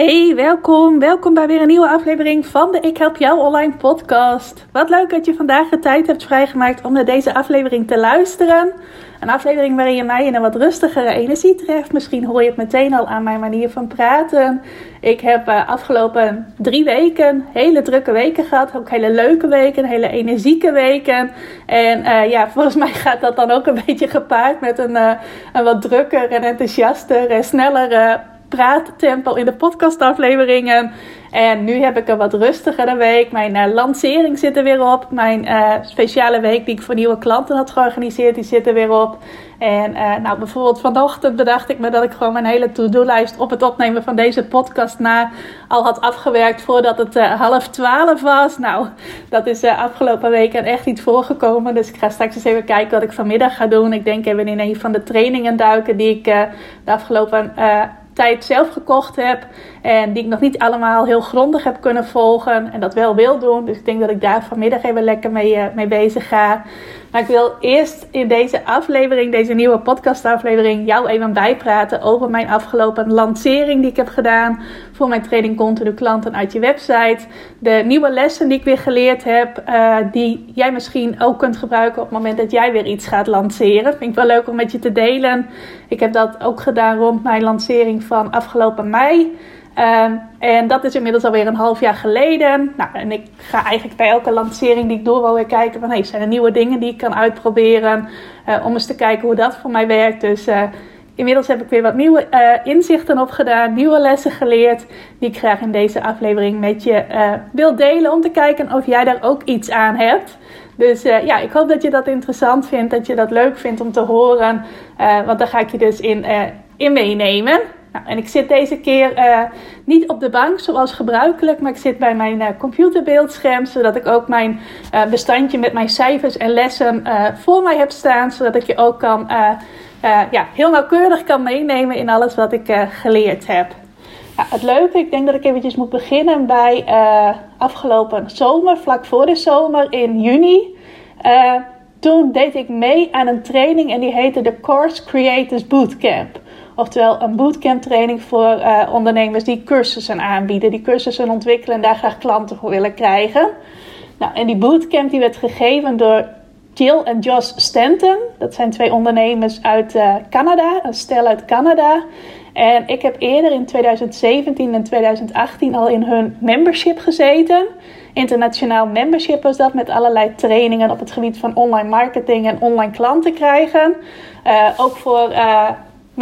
Hey, welkom. Welkom bij weer een nieuwe aflevering van de Ik Help Jou Online podcast. Wat leuk dat je vandaag de tijd hebt vrijgemaakt om naar deze aflevering te luisteren. Een aflevering waarin je mij in een wat rustigere energie treft. Misschien hoor je het meteen al aan mijn manier van praten. Ik heb uh, afgelopen drie weken hele drukke weken gehad. Ook hele leuke weken, hele energieke weken. En uh, ja, volgens mij gaat dat dan ook een beetje gepaard met een, uh, een wat drukker en enthousiaster en sneller praattempo in de podcastafleveringen. En nu heb ik een wat rustigere week. Mijn uh, lancering zit er weer op. Mijn uh, speciale week die ik voor nieuwe klanten had georganiseerd, die zit er weer op. En uh, nou, bijvoorbeeld vanochtend bedacht ik me dat ik gewoon mijn hele to-do-lijst op het opnemen van deze podcast na al had afgewerkt voordat het half twaalf was. Nou, dat is afgelopen weken echt niet voorgekomen. Dus ik ga straks eens even kijken wat ik vanmiddag ga doen. Ik denk even in een van de trainingen duiken die ik de afgelopen tijd zelf gekocht heb. En die ik nog niet allemaal heel grondig heb kunnen volgen. En dat wel wil doen. Dus ik denk dat ik daar vanmiddag even lekker mee, uh, mee bezig ga. Maar ik wil eerst in deze aflevering, deze nieuwe podcastaflevering, jou even bijpraten over mijn afgelopen lancering die ik heb gedaan voor mijn training Continu Klanten uit je website. De nieuwe lessen die ik weer geleerd heb, uh, die jij misschien ook kunt gebruiken op het moment dat jij weer iets gaat lanceren. Vind ik wel leuk om met je te delen. Ik heb dat ook gedaan rond mijn lancering van afgelopen mei. Um, en dat is inmiddels alweer een half jaar geleden. Nou, en ik ga eigenlijk bij elke lancering die ik doe wel weer kijken van... Hey, zijn er nieuwe dingen die ik kan uitproberen? Uh, om eens te kijken hoe dat voor mij werkt. Dus uh, inmiddels heb ik weer wat nieuwe uh, inzichten opgedaan. Nieuwe lessen geleerd. Die ik graag in deze aflevering met je wil delen. Om te kijken of jij daar ook iets aan hebt. Dus ja, ik hoop dat je dat interessant vindt. Dat je dat leuk vindt om te horen. want daar ga ik je dus in, in meenemen. Nou, en ik zit deze keer uh, niet op de bank zoals gebruikelijk, maar ik zit bij mijn uh, computerbeeldscherm, zodat ik ook mijn uh, bestandje met mijn cijfers en lessen voor mij heb staan, zodat ik je ook kan, ja, heel nauwkeurig kan meenemen in alles wat ik geleerd heb. Nou, het leuke, ik denk dat ik eventjes moet beginnen bij afgelopen zomer, vlak voor de zomer in juni. toen deed ik mee aan een training en die heette de Course Creators Bootcamp. Oftewel een bootcamp training voor uh, ondernemers die cursussen aanbieden. Die cursussen ontwikkelen en daar graag klanten voor willen krijgen. Nou, en die bootcamp die werd gegeven door Jill en Josh Stanton. Dat zijn twee ondernemers uit uh, Canada, een stel uit Canada. En ik heb eerder in 2017 en 2018 al in hun membership gezeten. Internationaal membership was dat met allerlei trainingen op het gebied van online marketing en online klanten krijgen. Uh, ook voor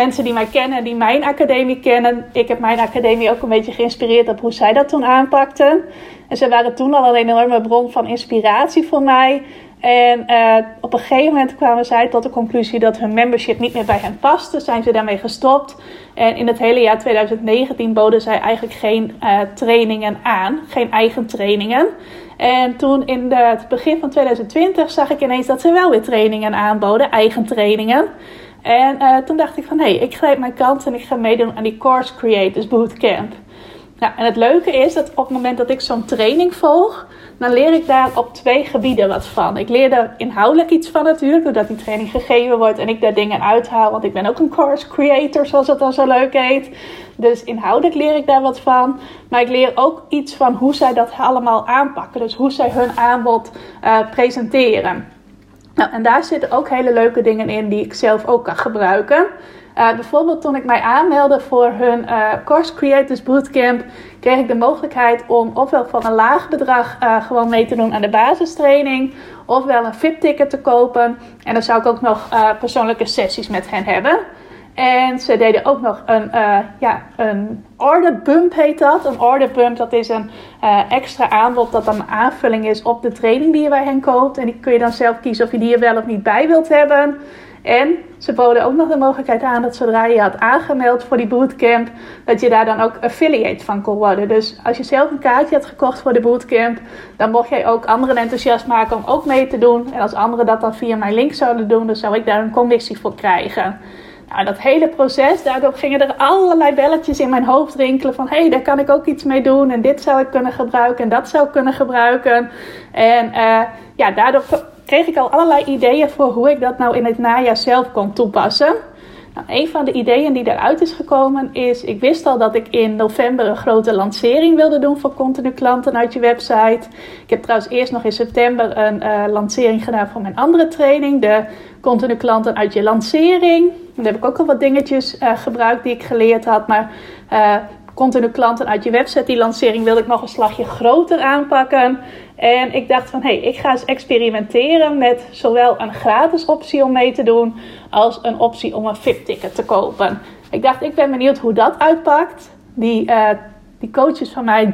mensen die mij kennen, die mijn academie kennen. Ik heb mijn academie ook een beetje geïnspireerd op hoe zij dat toen aanpakten. En ze waren toen al een enorme bron van inspiratie voor mij. En uh, op een gegeven moment kwamen zij tot de conclusie dat hun membership niet meer bij hen paste. Zijn ze daarmee gestopt. En in het hele jaar 2019 boden zij eigenlijk geen uh, trainingen aan. Geen eigen trainingen. En toen in het begin van 2020 zag ik ineens dat ze wel weer trainingen aanboden. Eigen trainingen. En uh, toen dacht ik van, hé, hey, ik grijp mijn kans en ik ga meedoen aan die Course Creators Bootcamp. Nou, en het leuke is dat op het moment dat ik zo'n training volg, dan leer ik daar op twee gebieden wat van. Ik leer er inhoudelijk iets van natuurlijk, doordat die training gegeven wordt en ik daar dingen uithaal. Want ik ben ook een course creator, zoals het dan zo leuk heet. Dus inhoudelijk leer ik daar wat van. Maar ik leer ook iets van hoe zij dat allemaal aanpakken. Dus hoe zij hun aanbod uh, presenteren. Nou, en daar zitten ook hele leuke dingen in die ik zelf ook kan gebruiken. Uh, bijvoorbeeld toen ik mij aanmeldde voor hun uh, Course Creators Bootcamp, kreeg ik de mogelijkheid om ofwel van een laag bedrag uh, gewoon mee te doen aan de basistraining, ofwel een VIP-ticket te kopen. En dan zou ik ook nog persoonlijke sessies met hen hebben. En ze deden ook nog een, ja, een order bump heet dat. Een order bump dat is een uh, extra aanbod dat dan een aanvulling is op de training die je bij hen koopt. En die kun je dan zelf kiezen of je die er wel of niet bij wilt hebben. En ze boden ook nog de mogelijkheid aan dat zodra je had aangemeld voor die bootcamp, dat je daar dan ook affiliate van kon worden. Dus als je zelf een kaartje had gekocht voor de bootcamp, dan mocht jij ook anderen enthousiast maken om ook mee te doen. En als anderen dat dan via mijn link zouden doen, dan zou ik daar een commissie voor krijgen. Nou, dat hele proces, daardoor gingen er allerlei belletjes in mijn hoofd rinkelen van hé, hey, daar kan ik ook iets mee doen en dit zou ik kunnen gebruiken en dat zou ik kunnen gebruiken. En uh, ja, daardoor kreeg ik al allerlei ideeën voor hoe ik dat nou in het najaar zelf kon toepassen. Nou, een van de ideeën die eruit is gekomen is, ik wist al dat ik in november een grote lancering wilde doen voor continu klanten uit je website. Ik heb trouwens eerst nog in september een uh, lancering gedaan voor mijn andere training, de continu klanten uit je lancering. Daar heb ik ook al wat dingetjes uh, gebruikt die ik geleerd had, maar uh, continu klanten uit je website, die lancering wilde ik nog een slagje groter aanpakken. En ik dacht van, hé, hey, ik ga eens experimenteren met zowel een gratis optie om mee te doen, als een optie om een VIP-ticket te kopen. Ik dacht, ik ben benieuwd hoe dat uitpakt. Die, uh, die coaches van mij,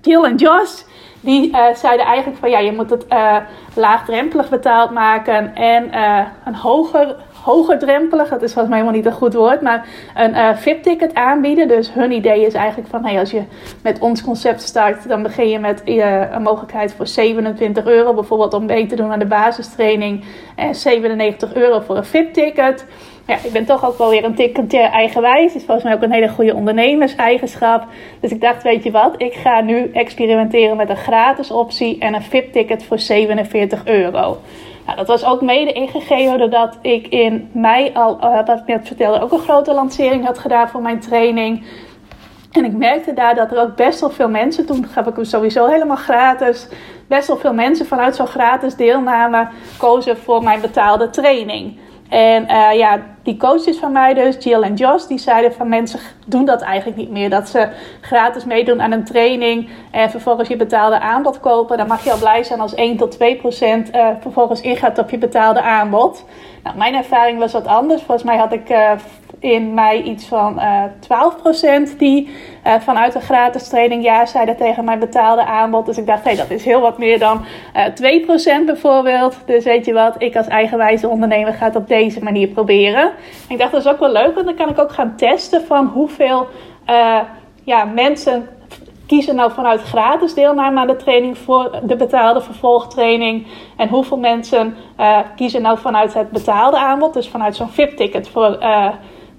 Jill en Josh, die uh, zeiden eigenlijk van, ja, je moet het uh, laagdrempelig betaald maken en een hoger hoger drempelig, dat is volgens mij helemaal niet een goed woord, maar een uh, VIP-ticket aanbieden. Dus hun idee is eigenlijk van, hey, als je met ons concept start, dan begin je met uh, een mogelijkheid voor 27 euro, bijvoorbeeld om mee te doen aan de basistraining, en 97 euro voor een VIP-ticket. Ja, ik ben toch ook wel weer een tikkeltje eigenwijs. Is volgens mij ook een hele goede ondernemerseigenschap. Dus ik dacht, weet je wat, ik ga nu experimenteren met een gratis optie en een VIP-ticket voor 47 euro. Nou, dat was ook mede ingegeven doordat ik in mei al, wat ik net vertelde, ook een grote lancering had gedaan voor mijn training. En ik merkte daar dat er ook best wel veel mensen, toen gaf ik hem sowieso helemaal gratis, best wel veel mensen vanuit zo'n gratis deelname kozen voor mijn betaalde training. En uh, ja, die coaches van mij dus, Jill en Josh, die zeiden van mensen doen dat eigenlijk niet meer. Dat ze gratis meedoen aan een training en vervolgens je betaalde aanbod kopen. Dan mag je al blij zijn als 1 tot 2 procent uh, vervolgens ingaat op je betaalde aanbod. Nou, mijn ervaring was wat anders. Volgens mij had ik uh, in mei iets van uh, 12% die uh, vanuit een gratis training ja zeiden tegen mijn betaalde aanbod. Dus ik dacht, hé, hey, dat is heel wat meer dan uh, 2% bijvoorbeeld. Dus weet je wat, ik als eigenwijze ondernemer ga het op deze manier proberen. ik dacht, dat is ook wel leuk, want dan kan ik ook gaan testen van hoeveel ja, mensen kiezen nou vanuit gratis deelname aan de training voor de betaalde vervolgtraining. En hoeveel mensen kiezen nou vanuit het betaalde aanbod, dus vanuit zo'n VIP-ticket voor,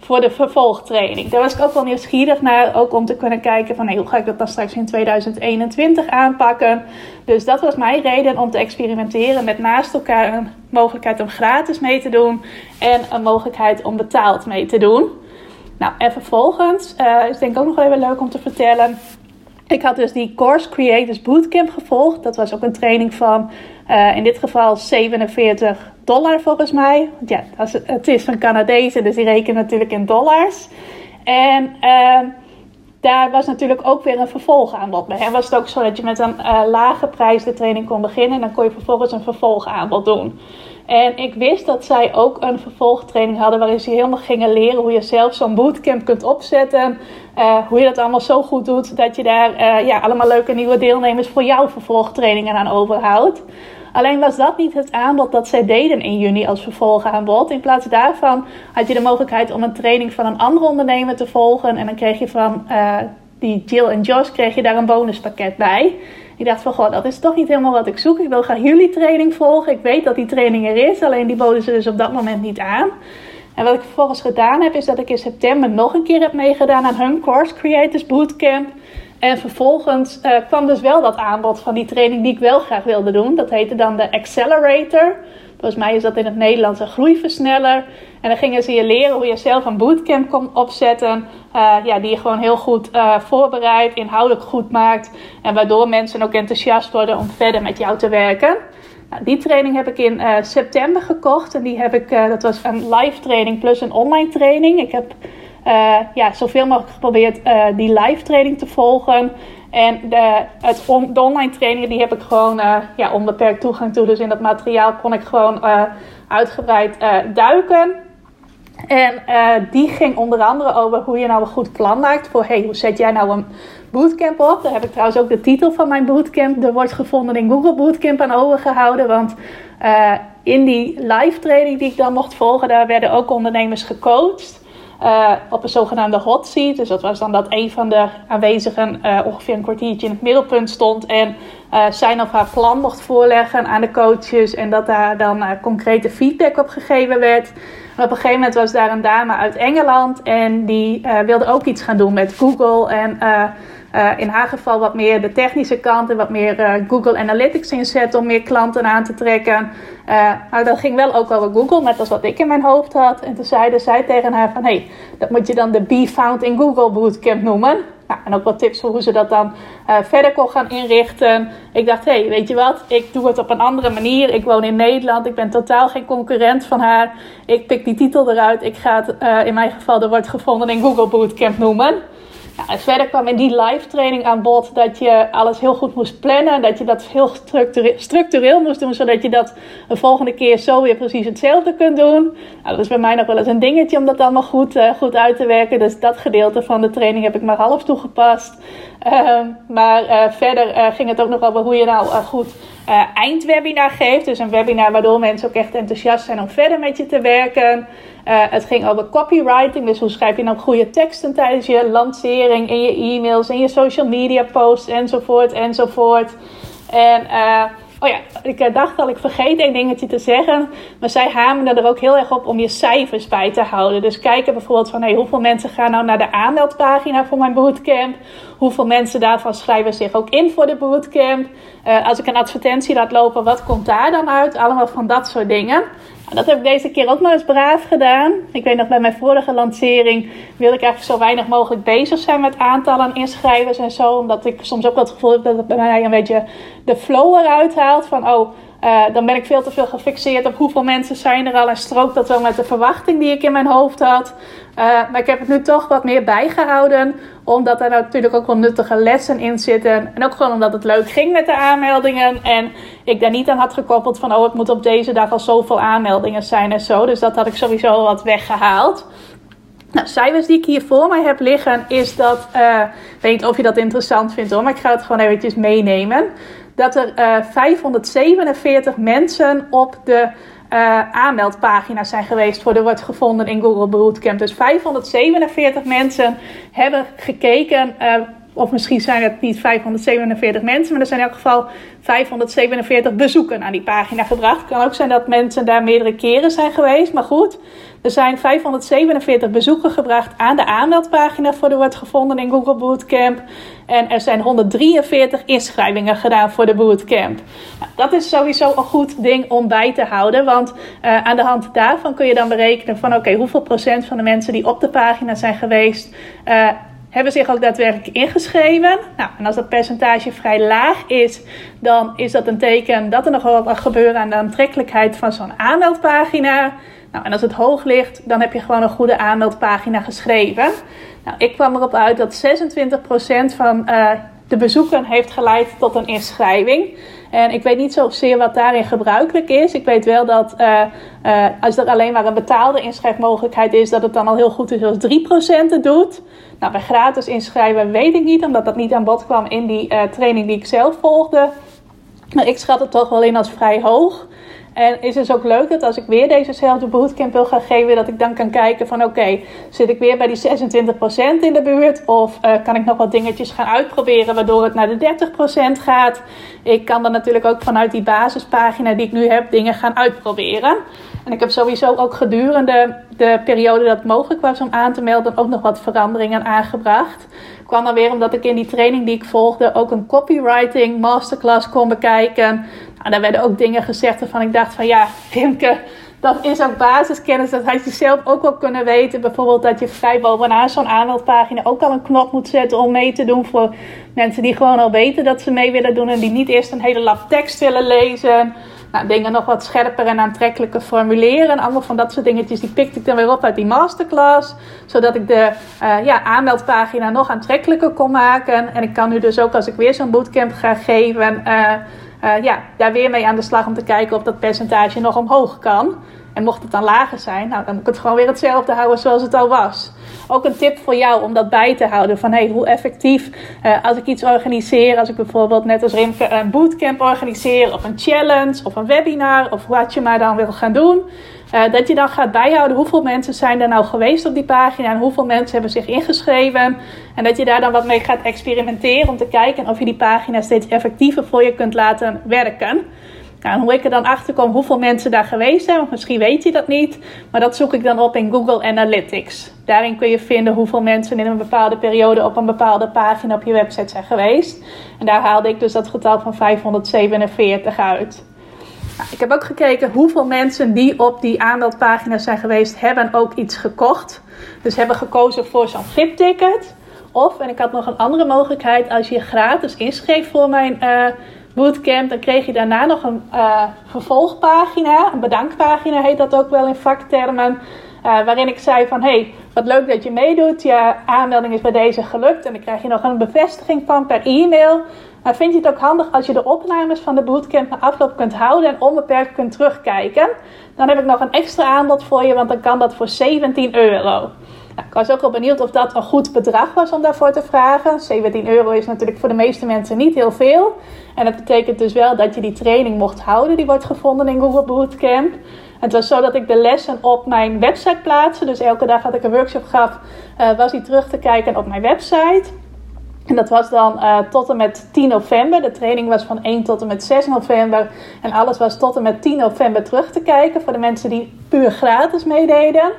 voor de vervolgtraining. Daar was ik ook wel nieuwsgierig naar, ook om te kunnen kijken van hoe ga ik dat dan straks in 2021 aanpakken. Dus dat was mijn reden om te experimenteren met naast elkaar een mogelijkheid om gratis mee te doen en een mogelijkheid om betaald mee te doen. Nou, en vervolgens uh, is denk ik ook nog even leuk om te vertellen ik had dus die Course Creators Bootcamp gevolgd. Dat was ook een training van uh, in dit geval 47 dollar volgens mij. Want ja, het is van Canadezen, dus die rekenen natuurlijk in dollars. En uh, daar was natuurlijk ook weer een vervolgaanbod bij. En was het ook zo dat je met een uh, lage prijs de training kon beginnen. En dan kon je vervolgens een vervolgaanbod doen. En ik wist dat zij ook een vervolgtraining hadden waarin ze helemaal gingen leren hoe je zelf zo'n bootcamp kunt opzetten. Uh, hoe je dat allemaal zo goed doet dat je daar ja, allemaal leuke nieuwe deelnemers voor jouw vervolgtrainingen aan overhoudt. Alleen was dat niet het aanbod dat zij deden in juni als vervolgaanbod. In plaats daarvan had je de mogelijkheid om een training van een andere ondernemer te volgen. En dan kreeg je van uh, die Jill en Josh kreeg je daar een bonuspakket bij. Ik dacht van, goh, dat is toch niet helemaal wat ik zoek. Ik wil graag jullie training volgen. Ik weet dat die training er is, alleen die boden ze dus op dat moment niet aan. En wat ik vervolgens gedaan heb, is dat ik in september nog een keer heb meegedaan aan hun Course Creators Bootcamp. En vervolgens uh, kwam dus wel dat aanbod van die training die ik wel graag wilde doen. Dat heette dan de Accelerator. Volgens mij is dat in het Nederlands een groeiversneller. En dan gingen ze je leren hoe je zelf een bootcamp kon opzetten. Uh, ja, die je gewoon heel goed uh, voorbereidt, inhoudelijk goed maakt. En waardoor mensen ook enthousiast worden om verder met jou te werken. Nou, die training heb ik in september gekocht. En die heb ik, dat was een live training plus een online training. Ik heb ja, zoveel mogelijk geprobeerd die live training te volgen. En de, het de online trainingen die heb ik gewoon uh, ja, onbeperkt toegang toe. Dus in dat materiaal kon ik gewoon uh, uitgebreid uh, duiken. En die ging onder andere over hoe je nou een goed plan maakt voor hey, hoe zet jij nou een bootcamp op. Daar heb ik trouwens ook de titel van mijn bootcamp, Er wordt gevonden in Google Bootcamp, aan overgehouden. Want uh, in die live training die ik dan mocht volgen, daar werden ook ondernemers gecoacht. Uh, op een zogenaamde hot seat. Dus dat was dan dat een van de aanwezigen uh, ongeveer een kwartiertje in het middelpunt stond. En zijn of haar plan mocht voorleggen aan de coaches. En dat daar dan concrete feedback op gegeven werd. Op een gegeven moment was daar een dame uit Engeland. En die wilde ook iets gaan doen met Google. En uh, in haar geval wat meer de technische kant en wat meer uh, Google Analytics inzetten om meer klanten aan te trekken. Uh, maar dat ging wel ook over Google, net als wat ik in mijn hoofd had. En toen zeiden zij tegen haar van, hé, hey, dat moet je dan de Be Found in Google Bootcamp noemen. Nou, en ook wat tips voor hoe ze dat dan verder kon gaan inrichten. Ik dacht, hé, hey, weet je wat, ik doe het op een andere manier. Ik woon in Nederland, ik ben totaal geen concurrent van haar. Ik pik die titel eruit, ik ga het in mijn geval, er wordt gevonden in Google Bootcamp noemen. En verder kwam in die live training aan bod dat je alles heel goed moest plannen. Dat je dat heel structureel, moest doen, zodat je dat de volgende keer zo weer precies hetzelfde kunt doen. Nou, dat is bij mij nog wel eens een dingetje om dat allemaal goed, uh, goed uit te werken. Dus dat gedeelte van de training heb ik maar half toegepast. Uh, maar uh, verder eh, ging het ook nog over hoe je nou goed eindwebinar geeft. Dus een webinar waardoor mensen ook echt enthousiast zijn om verder met je te werken. Uh, het ging over copywriting, dus hoe schrijf je nou goede teksten tijdens je lancering, in je e-mails, in je social media posts enzovoort enzovoort. En uh, oh ja, ik eh, dacht al, ik vergeet één dingetje te zeggen, maar zij hameren er ook heel erg op om je cijfers bij te houden. Dus kijken bijvoorbeeld van hey, hoeveel mensen gaan nou naar de aanmeldpagina voor mijn bootcamp, hoeveel mensen daarvan schrijven zich ook in voor de bootcamp. Uh, als ik een advertentie laat lopen, wat komt daar dan uit? Allemaal van dat soort dingen. Dat heb ik deze keer ook maar eens braaf gedaan. Ik weet nog bij mijn vorige lancering wilde ik eigenlijk zo weinig mogelijk bezig zijn met aantallen inschrijvers en zo. Omdat ik soms ook wel het gevoel heb dat het bij mij een beetje de flow eruit haalt. Van oh, uh, dan ben ik veel te veel gefixeerd op hoeveel mensen zijn er al en strookt dat wel met de verwachting die ik in mijn hoofd had. Uh, maar ik heb het nu toch wat meer bijgehouden, omdat er natuurlijk ook wel nuttige lessen in zitten. En ook gewoon omdat het leuk ging met de aanmeldingen. En ik daar niet aan had gekoppeld van, oh, het moet op deze dag al zoveel aanmeldingen zijn en zo. Dus dat had ik sowieso wat weggehaald. Nou, cijfers die ik hier voor mij heb liggen, is dat. Uh, ik weet niet of je dat interessant vindt hoor, maar ik ga het gewoon eventjes meenemen dat er uh, eh, 547 mensen op de uh, aanmeldpagina zijn geweest voor de wordt gevonden in Google Bootcamp. Dus 547 mensen hebben gekeken. Uh, of misschien zijn het niet 547 mensen, maar er zijn in elk geval 547 bezoeken aan die pagina gebracht. Het kan ook zijn dat mensen daar meerdere keren zijn geweest, maar goed. Er zijn 547 bezoeken gebracht aan de aanmeldpagina voor de wordt gevonden in Google Bootcamp. En er zijn 143 inschrijvingen gedaan voor de bootcamp. Nou, dat is sowieso een goed ding om bij te houden. Want uh, aan de hand daarvan kun je dan berekenen van oké, hoeveel procent van de mensen die op de pagina zijn geweest. Uh, hebben zich ook daadwerkelijk ingeschreven. Nou, en als dat percentage vrij laag is, dan is dat een teken dat er nog wel wat gebeuren aan de aantrekkelijkheid van zo'n aanmeldpagina. Nou, en als het hoog ligt, dan heb je gewoon een goede aanmeldpagina geschreven. Nou, ik kwam erop uit dat 26% van uh, de bezoeken heeft geleid tot een inschrijving. En ik weet niet zozeer wat daarin gebruikelijk is. Ik weet wel dat uh, uh, als er alleen maar een betaalde inschrijfmogelijkheid is, dat het dan al heel goed is als 3% het doet. Nou, bij gratis inschrijven weet ik niet, omdat dat niet aan bod kwam in die training die ik zelf volgde. Maar ik schat het toch wel in als vrij hoog. En is dus ook leuk dat als ik weer dezezelfde bootcamp wil gaan geven, dat ik dan kan kijken van oké, zit ik weer bij die 26% in de buurt? Of uh, kan ik nog wat dingetjes gaan uitproberen waardoor het naar de 30% gaat? Ik kan dan natuurlijk ook vanuit die basispagina die ik nu heb dingen gaan uitproberen. En ik heb sowieso ook gedurende de periode dat het mogelijk was om aan te melden ook nog wat veranderingen aangebracht. Kwam dan weer omdat ik in die training die ik volgde ook een copywriting masterclass kon bekijken. En daar werden ook dingen gezegd waarvan ik dacht van ja, Rimke, dat is ook basiskennis. Dat had je zelf ook wel kunnen weten. Bijvoorbeeld dat je vrij bovenaan zo'n aanmeldpagina ook al een knop moet zetten om mee te doen voor mensen die gewoon al weten dat ze mee willen doen en die niet eerst een hele lap tekst willen lezen. Nou, dingen nog wat scherper en aantrekkelijker formuleren. Allemaal van dat soort dingetjes, die pikte ik dan weer op uit die masterclass. Zodat ik de uh, ja, aanmeldpagina nog aantrekkelijker kon maken. En ik kan nu dus ook als ik weer zo'n bootcamp ga geven... Uh, uh, ja, daar weer mee aan de slag om te kijken of dat percentage nog omhoog kan. En mocht het dan lager zijn, nou, dan moet ik het gewoon weer hetzelfde houden zoals het al was. Ook een tip voor jou om dat bij te houden. Van hey, hoe effectief uh, als ik iets organiseer. Als ik bijvoorbeeld net als een bootcamp organiseer. Of een challenge of een webinar. Of wat je maar dan wil gaan doen. Uh, dat je dan gaat bijhouden hoeveel mensen zijn er nou geweest op die pagina. En hoeveel mensen hebben zich ingeschreven. En dat je daar dan wat mee gaat experimenteren. Om te kijken of je die pagina steeds effectiever voor je kunt laten werken. Nou, hoe ik er dan achter kom hoeveel mensen daar geweest zijn, want misschien weet je dat niet, maar dat zoek ik dan op in Google Analytics. Daarin kun je vinden hoeveel mensen in een bepaalde periode op een bepaalde pagina op je website zijn geweest. En daar haalde ik dus dat getal van 547 uit. Nou, ik heb ook gekeken hoeveel mensen die op die aanmeldpagina zijn geweest, hebben ook iets gekocht. Dus hebben gekozen voor zo'n VIP-ticket. Of, en ik had nog een andere mogelijkheid, als je gratis inschreef voor mijn uh, bootcamp, dan kreeg je daarna nog een uh, vervolgpagina, een bedankpagina heet dat ook wel in vaktermen. Uh, waarin ik zei van, hey, wat leuk dat je meedoet. Je aanmelding is bij deze gelukt. En dan krijg je nog een bevestiging van per e-mail. Maar vind je het ook handig als je de opnames van de bootcamp na afloop kunt houden en onbeperkt kunt terugkijken? Dan heb ik nog een extra aanbod voor je, want dan kan dat voor 17 euro. Nou, ik was ook wel benieuwd of dat een goed bedrag was om daarvoor te vragen. 17 euro is natuurlijk voor de meeste mensen niet heel veel. En dat betekent dus wel dat je die training mocht houden. Die wordt gevonden in Google Bootcamp. Het was zo dat ik de lessen op mijn website plaatste. Dus elke dag had ik een workshop gaf, uh, was die terug te kijken op mijn website. En dat was dan uh, tot en met 10 november. De training was van 1 tot en met 6 november. En alles was tot en met 10 november terug te kijken voor de mensen die puur gratis meededen.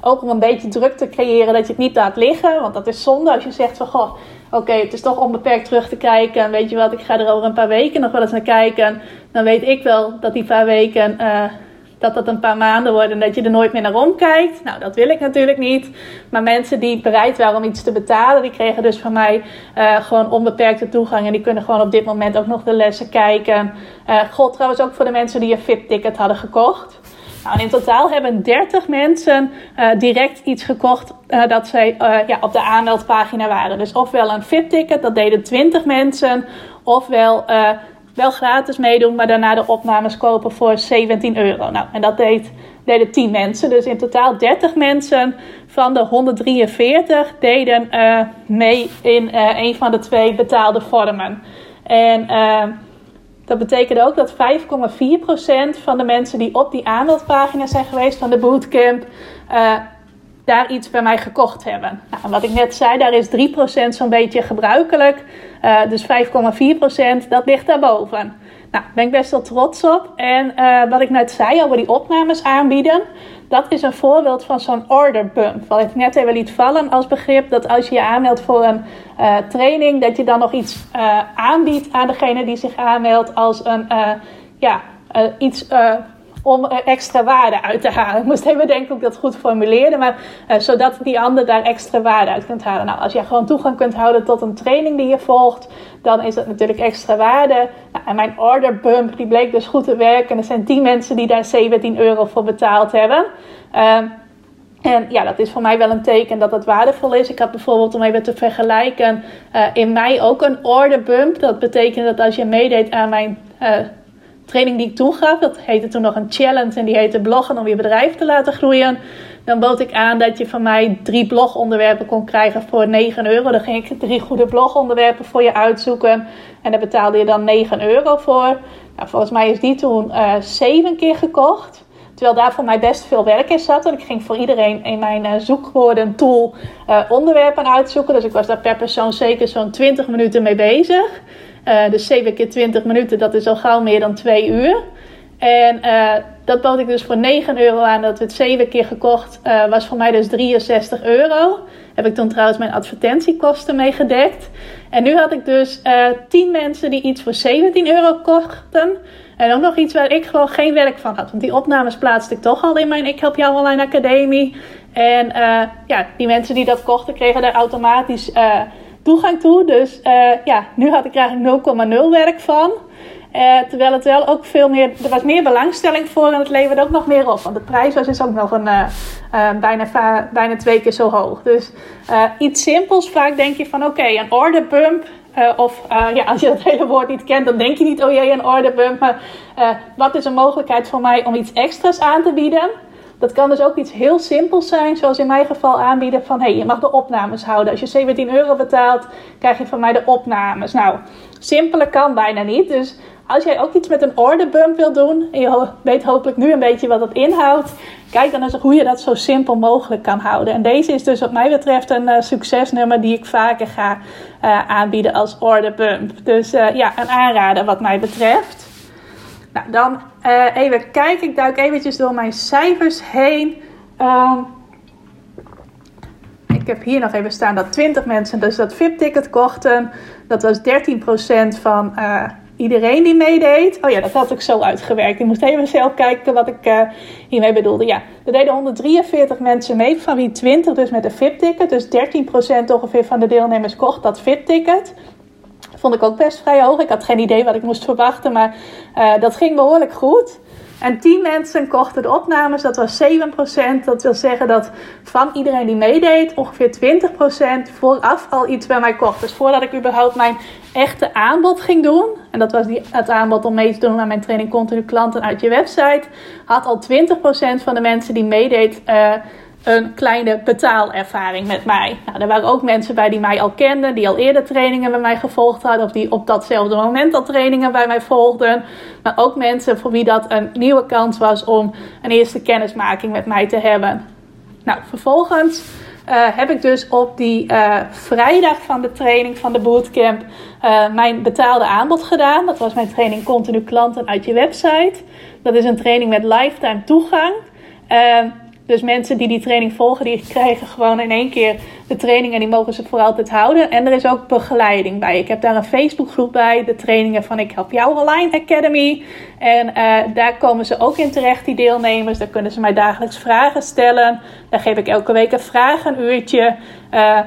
Ook om een beetje druk te creëren dat je het niet laat liggen. Want dat is zonde als je zegt van goh, oké, het is toch onbeperkt terug te kijken. En weet je wat, ik ga er over een paar weken nog wel eens naar kijken. Dan weet ik wel dat die paar weken, uh, dat dat een paar maanden worden en dat je er nooit meer naar omkijkt. Nou, dat wil ik natuurlijk niet. Maar mensen die bereid waren om iets te betalen, die kregen dus van mij uh, gewoon onbeperkte toegang. En die kunnen gewoon op dit moment ook nog de lessen kijken. Uh, God trouwens ook voor de mensen die een VIP-ticket hadden gekocht. Nou, in totaal hebben 30 mensen uh, direct iets gekocht uh, dat zij ja, op de aanmeldpagina waren. Dus ofwel een VIP-ticket, dat deden 20 mensen, ofwel wel gratis meedoen, maar daarna de opnames kopen voor 17 euro. Nou, en dat deed, deden 10 mensen. Dus in totaal 30 mensen van de 143 deden mee in een van de twee betaalde vormen. En dat betekent ook dat 5,4% van de mensen die op die aanmeldpagina zijn geweest van de bootcamp, uh, daar iets bij mij gekocht hebben. Nou, wat ik net zei, daar is 3% zo'n beetje gebruikelijk. Uh, dus 5,4% dat ligt daarboven. Nou, daar ben ik best wel trots op. En uh, wat ik net zei over die opnames aanbieden, dat is een voorbeeld van zo'n order bump. Wat ik net even liet vallen als begrip, dat als je je aanmeldt voor een uh, training, dat je dan nog iets aanbiedt aan degene die zich aanmeldt als een, ja, iets om extra waarde uit te halen. Ik moest even denken of ik dat goed formuleerde, maar uh, zodat die ander daar extra waarde uit kunt halen. Nou, als jij gewoon toegang kunt houden tot een training die je volgt, dan is dat natuurlijk extra waarde. Nou, en mijn order bump, die bleek dus goed te werken. Er zijn 10 mensen die daar 17 euro voor betaald hebben. Uh, en ja, dat is voor mij wel een teken dat het waardevol is. Ik had bijvoorbeeld, om even te vergelijken, uh, in mei ook een order bump. Dat betekent dat als je meedeed aan mijn uh, training die ik toegaf, dat heette toen nog een challenge en die heette bloggen om je bedrijf te laten groeien. Dan bood ik aan dat je van mij drie blogonderwerpen kon krijgen voor 9 euro. Dan ging ik drie goede blogonderwerpen voor je uitzoeken. En daar betaalde je dan 9 euro voor. Nou, volgens mij is die toen uh, zeven keer gekocht. Terwijl daar voor mij best veel werk in zat. En ik ging voor iedereen in mijn uh, zoekwoorden tool uh, onderwerpen uitzoeken. Dus ik was daar per persoon zeker zo'n 20 minuten mee bezig. Uh, dus 7 keer 20 minuten, dat is al gauw meer dan 2 uur. En uh, dat bood ik dus voor 9 euro aan. Dat we het 7 keer gekocht uh, was voor mij dus 63 euro. Heb ik toen trouwens mijn advertentiekosten mee gedekt. En nu had ik dus uh, 10 mensen die iets voor 17 euro kochten. En ook nog iets waar ik gewoon geen werk van had. Want die opnames plaatste ik toch al in mijn Ik Help Jou Online Academie. En ja, die mensen die dat kochten kregen daar automatisch toegang toe. Dus uh, ja, nu had ik eigenlijk 0,0 werk van. Uh, terwijl het wel ook veel meer, er was meer belangstelling voor en het leverde ook nog meer op. Want de prijs was dus ook nog een, uh, bijna, bijna twee keer zo hoog. Dus iets simpels, vaak denk je van oké, een order bump of ja, als je dat hele woord niet kent, dan denk je niet, oh jee, een order bump. Maar wat is een mogelijkheid voor mij om iets extra's aan te bieden? Dat kan dus ook iets heel simpels zijn, zoals in mijn geval aanbieden van hey, je mag de opnames houden. Als je 17 euro betaalt, krijg je van mij de opnames. Nou, simpeler kan bijna niet. Dus als jij ook iets met een orderbump wil doen, en je weet hopelijk nu een beetje wat dat inhoudt, kijk dan eens hoe je dat zo simpel mogelijk kan houden. En deze is dus wat mij betreft een uh, succesnummer die ik vaker ga uh, aanbieden als orderbump. Dus uh, ja, een aanrader wat mij betreft. Nou, dan uh, even kijken. Ik duik eventjes door mijn cijfers heen. Um, ik heb hier nog even staan dat 20 mensen dus dat VIP-ticket kochten. Dat was 13% van uh, iedereen die meedeed. Oh ja, dat had ik zo uitgewerkt. Ik moest even zelf kijken wat ik uh, hiermee bedoelde. Ja, er deden 143 mensen mee, van wie 20 dus met een VIP-ticket. Dus 13% ongeveer van de deelnemers kocht dat VIP-ticket. Vond ik ook best vrij hoog. Ik had geen idee wat ik moest verwachten, maar uh, dat ging behoorlijk goed. En 10 mensen kochten de opnames, dat was 7%. Dat wil zeggen dat van iedereen die meedeed, ongeveer 20% vooraf al iets bij mij kocht. Dus voordat ik überhaupt mijn echte aanbod ging doen, en dat was die, het aanbod om mee te doen aan mijn training Continu Klanten uit je website, had al 20% van de mensen die meedeed. Uh, een kleine betaalervaring met mij. Nou, er waren ook mensen bij die mij al kenden, die al eerder trainingen bij mij gevolgd hadden, of die op datzelfde moment al trainingen bij mij volgden. Maar ook mensen voor wie dat een nieuwe kans was om een eerste kennismaking met mij te hebben. Nou, vervolgens uh, heb ik dus op die uh, vrijdag van de training van de bootcamp uh, mijn betaalde aanbod gedaan. Dat was mijn training Continu Klanten uit je website. Dat is een training met lifetime toegang. Dus mensen die die training volgen, die krijgen gewoon in één keer de training en die mogen ze voor altijd houden. En er is ook begeleiding bij. Ik heb daar een Facebookgroep bij, de trainingen van Ik Help Jou Online Academy. En uh, daar komen ze ook in terecht, die deelnemers. Daar kunnen ze mij dagelijks vragen stellen. Daar geef ik elke week een vragenuurtje. Uh,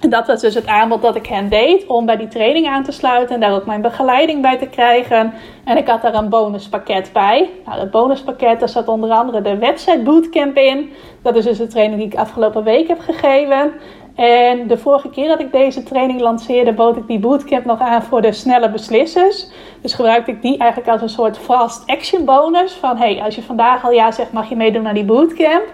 en dat was dus het aanbod dat ik hen deed om bij die training aan te sluiten en daar ook mijn begeleiding bij te krijgen. En ik had daar een bonuspakket bij. Nou, dat bonuspakket, zat onder andere de website bootcamp in. Dat is dus de training die ik afgelopen week heb gegeven. En de vorige keer dat ik deze training lanceerde, bood ik die bootcamp nog aan voor de snelle beslissers. Dus gebruikte ik die eigenlijk als een soort fast action bonus. Van hey, als je vandaag al ja zegt, mag je meedoen naar die bootcamp.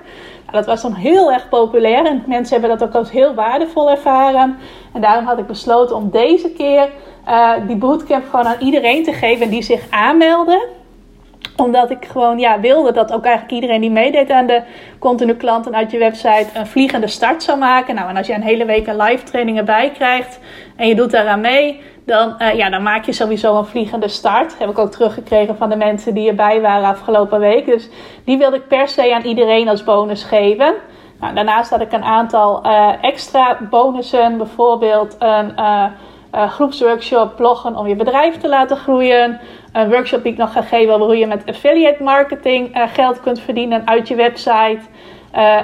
Dat was dan heel erg populair en mensen hebben dat ook als heel waardevol ervaren. En daarom had ik besloten om deze keer uh, die bootcamp gewoon aan iedereen te geven die zich aanmeldde omdat ik gewoon ja, wilde dat ook eigenlijk iedereen die meedeed aan de continu klanten uit je website een vliegende start zou maken. Nou, en als je een hele week een live training erbij krijgt en je doet daaraan mee, dan, uh, ja, dan maak je sowieso een vliegende start. Heb ik ook teruggekregen van de mensen die erbij waren afgelopen week. Dus die wilde ik per se aan iedereen als bonus geven. Nou, daarnaast had ik een aantal uh, extra bonussen. Bijvoorbeeld een uh, groepsworkshop bloggen om je bedrijf te laten groeien. Een workshop die ik nog ga geven over hoe je met affiliate marketing geld kunt verdienen uit je website.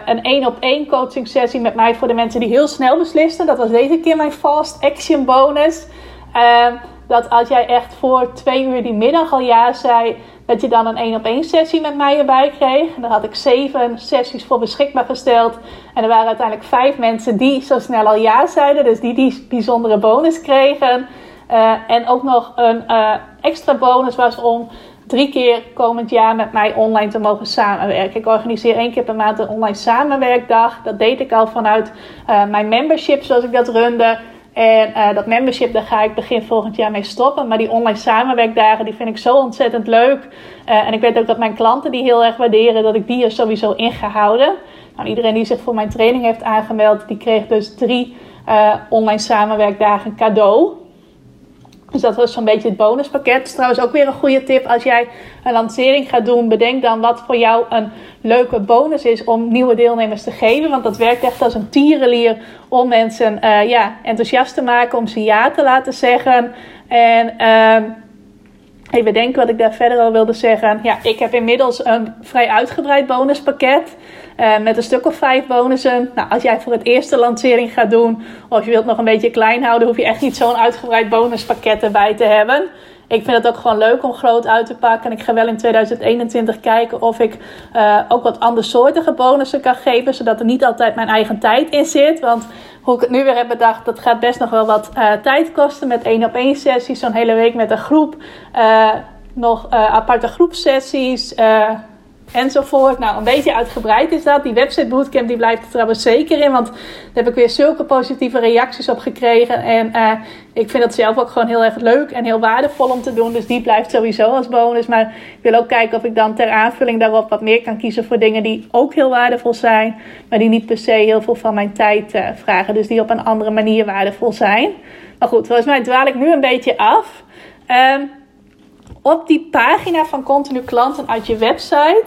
een één op één coaching sessie met mij voor de mensen die heel snel beslisten. Dat was deze keer mijn fast action bonus. Uh, dat als jij echt voor twee uur die middag al ja zei, dat je dan een één op één sessie met mij erbij kreeg. En daar had ik zeven sessies voor beschikbaar gesteld. En er waren uiteindelijk vijf mensen die zo snel al ja zeiden, dus die die bijzondere bonus kregen. Uh, en ook nog een uh, extra bonus was om drie keer komend jaar met mij online te mogen samenwerken. Ik organiseer één keer per maand een online samenwerkdag. Dat deed ik al vanuit uh, mijn membership, zoals ik dat runde. En uh, dat membership, daar ga ik begin volgend jaar mee stoppen. Maar die online samenwerkdagen, die vind ik zo ontzettend leuk. Uh, en ik weet ook dat mijn klanten die heel erg waarderen dat ik die er sowieso in ga houden. Nou, iedereen die zich voor mijn training heeft aangemeld, die kreeg dus drie uh, online samenwerkdagen cadeau. Dus dat was zo'n beetje het bonuspakket. Trouwens ook weer een goede tip. Als jij een lancering gaat doen, bedenk dan wat voor jou een leuke bonus is om nieuwe deelnemers te geven. Want dat werkt echt als een tierenlier om mensen uh, ja, enthousiast te maken, om ze ja te laten zeggen. En uh, even denken wat ik daar verder al wilde zeggen. Ja, ik heb inmiddels een vrij uitgebreid bonuspakket. Uh, met een stuk of vijf bonussen. Nou, als jij voor het eerste lancering gaat doen, of je wilt nog een beetje klein houden, hoef je echt niet zo'n uitgebreid bonuspakket erbij te hebben. ik vind het ook gewoon leuk om groot uit te pakken. En ik ga wel in 2021 kijken of ik uh, ook wat andersoortige bonussen kan geven. Zodat er niet altijd mijn eigen tijd in zit. Want hoe ik het nu weer heb bedacht, dat gaat best nog wel wat uh, tijd kosten. Met één op één sessies, zo'n hele week met een groep. Nog aparte groepsessies enzovoort. Nou, een beetje uitgebreid is dat. Die website bootcamp die blijft er trouwens zeker in, want daar heb ik weer zulke positieve reacties op gekregen. En uh, ik vind dat zelf ook gewoon heel erg leuk en heel waardevol om te doen. Dus die blijft sowieso als bonus. Maar ik wil ook kijken of ik dan ter aanvulling daarop wat meer kan kiezen voor dingen die ook heel waardevol zijn, maar die niet per se heel veel van mijn tijd uh, vragen. Dus die op een andere manier waardevol zijn. Maar goed, volgens mij dwaal ik nu een beetje af. Um, op die pagina van continu klanten uit je website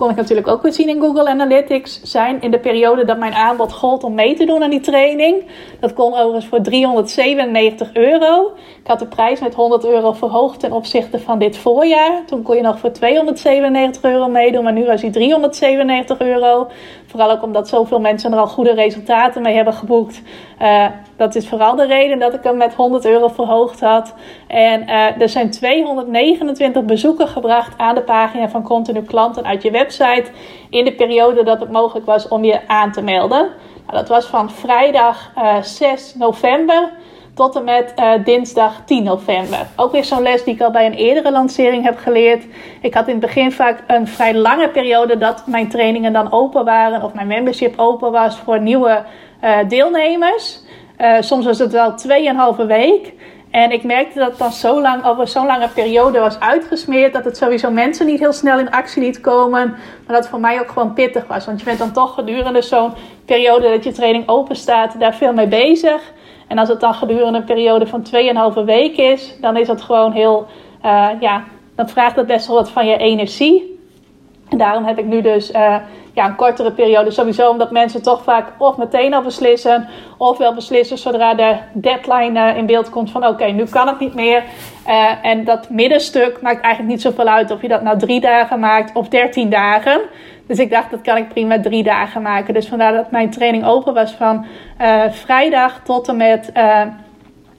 kon ik natuurlijk ook weer zien in Google Analytics zijn in de periode dat mijn aanbod gold om mee te doen aan die training. Dat kon overigens voor 397 euro. Ik had de prijs met 100 euro verhoogd ten opzichte van dit voorjaar. Toen kon je nog voor 297 euro meedoen, maar nu was hij 397 euro. Vooral ook omdat zoveel mensen er al goede resultaten mee hebben geboekt. Uh, dat is vooral de reden dat ik hem met 100 euro verhoogd had. En uh, er zijn 229 bezoeken gebracht aan de pagina van continu klanten uit je website. In de periode dat het mogelijk was om je aan te melden. Nou, dat was van vrijdag uh, eh, 6 november tot en met uh, dinsdag 10 november. Ook weer zo'n les die ik al bij een eerdere lancering heb geleerd. Ik had in het begin vaak een vrij lange periode dat mijn trainingen dan open waren of mijn membership open was voor nieuwe uh, deelnemers. Uh, soms was het wel 2,5 week. En ik merkte dat het dan zo lang, over zo'n lange periode was uitgesmeerd. Dat het sowieso mensen niet heel snel in actie liet komen. Maar dat het voor mij ook gewoon pittig was. Want je bent dan toch gedurende zo'n periode dat je training open staat, daar veel mee bezig. En als het dan gedurende een periode van 2,5 week is, dan is het gewoon heel, uh, ja, dan vraagt dat best wel wat van je energie. En daarom heb ik nu dus uh, ja, een kortere periode. Sowieso omdat mensen toch vaak of meteen al beslissen. Of wel beslissen zodra de deadline uh, in beeld komt van oké, nu kan het niet meer. En dat middenstuk maakt eigenlijk niet zoveel uit of je dat nou drie dagen maakt of dertien dagen. Dus ik dacht, dat kan ik prima drie dagen maken. Dus vandaar dat mijn training open was van uh, vrijdag tot en met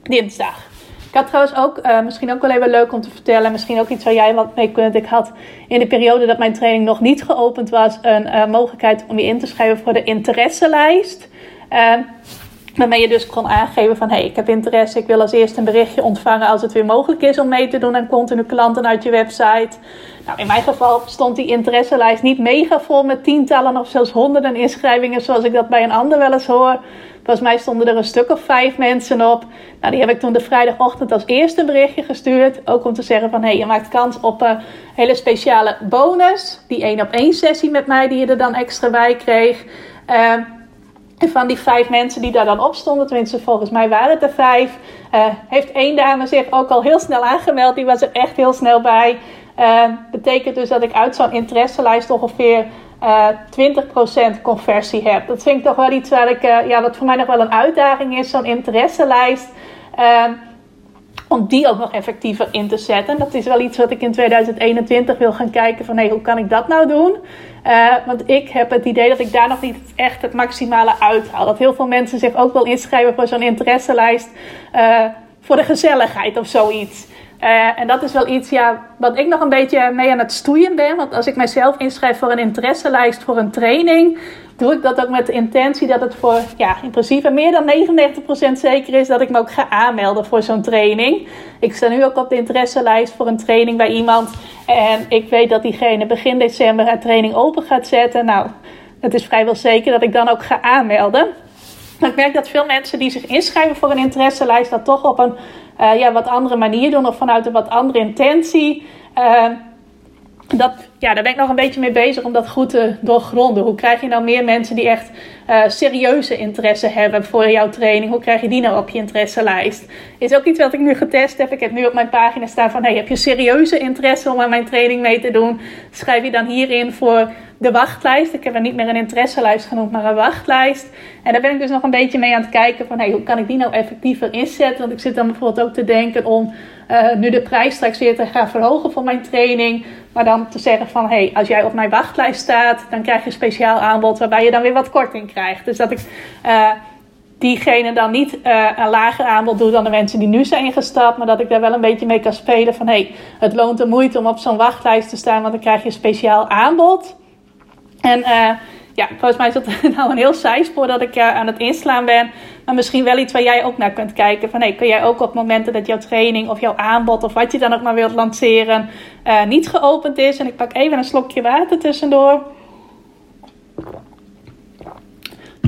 dinsdag. Ik had trouwens ook, uh, misschien ook wel even leuk om te vertellen, misschien ook iets waar jij wat mee kunt. Ik had in de periode dat mijn training nog niet geopend was, een mogelijkheid om je in te schrijven voor de interesselijst. Uh, waarmee je dus kon aangeven van, hé, hey, ik heb interesse, ik wil als eerste een berichtje ontvangen als het weer mogelijk is om mee te doen aan continu klanten uit je website. Nou, in mijn geval stond die interesselijst niet mega vol met tientallen of zelfs honderden inschrijvingen, zoals ik dat bij een ander wel eens hoor. Volgens mij stonden er een stuk of vijf mensen op. Nou, die heb ik toen de vrijdagochtend als eerste berichtje gestuurd. Ook om te zeggen van, hé, hey, je maakt kans op een hele speciale bonus. Die één op één sessie met mij, die je er dan extra bij kreeg. Uh, en van die vijf mensen die daar dan op stonden, tenminste volgens mij waren het er vijf, uh, heeft één dame zich ook al heel snel aangemeld. Die was er echt heel snel bij. Uh, betekent dus dat ik uit zo'n interesselijst ongeveer uh, eh, 20% conversie heb. Dat vind ik toch wel iets waar ik, uh, ja, wat voor mij nog wel een uitdaging is, zo'n interesselijst. Uh, om die ook nog effectiever in te zetten. Dat is wel iets wat ik in 2021 wil gaan kijken van hey, hoe kan ik dat nou doen? Uh, want ik heb het idee dat ik daar nog niet echt het maximale uithaal. Dat heel veel mensen zich ook wel inschrijven voor zo'n interesselijst voor de gezelligheid of zoiets. Uh, en dat is wel iets ja, wat ik nog een beetje mee aan het stoeien ben. Want als ik mijzelf inschrijf voor een interesselijst voor een training, doe ik dat ook met de intentie dat het voor ja, in principe meer dan 99% zeker is dat ik me ook ga aanmelden voor zo'n training. Ik sta nu ook op de interesselijst voor een training bij iemand. En ik weet dat diegene begin december haar training open gaat zetten. Nou, het is vrijwel zeker dat ik dan ook ga aanmelden. Maar ik merk dat veel mensen die zich inschrijven voor een interesselijst dat toch op een uh, ja, wat andere manier doen of vanuit een wat andere intentie. Uh, dat, ja, daar ben ik nog een beetje mee bezig om dat goed te doorgronden. Hoe krijg je nou meer mensen die echt uh, serieuze interesse hebben voor jouw training? Hoe krijg je die nou op je interesselijst? Is ook iets wat ik nu getest heb. Ik heb nu op mijn pagina staan van: hey, heb je serieuze interesse om aan mijn training mee te doen? Schrijf je dan hierin voor de wachtlijst. Ik heb er niet meer een interesselijst genoemd, maar een wachtlijst. En daar ben ik dus nog een beetje mee aan het kijken van hey, hoe kan ik die nou effectiever inzetten? Want ik zit dan bijvoorbeeld ook te denken om uh, nu de prijs straks weer te gaan verhogen voor mijn training. Maar dan te zeggen van hey, als jij op mijn wachtlijst staat, dan krijg je een speciaal aanbod waarbij je dan weer wat korting Dus dat ik. Uh, diegene dan niet uh, een lager aanbod doet dan de mensen die nu zijn ingestapt. Maar dat ik daar wel een beetje mee kan spelen van hey, het loont de moeite om op zo'n wachtlijst te staan, want dan krijg je een speciaal aanbod. En uh, ja, volgens mij is dat nou een heel zijspoor dat ik aan het inslaan ben. Maar misschien wel iets waar jij ook naar kunt kijken. Van hey, kun jij ook op momenten dat jouw training of jouw aanbod of wat je dan ook maar wilt lanceren niet geopend is. En ik pak even een slokje water tussendoor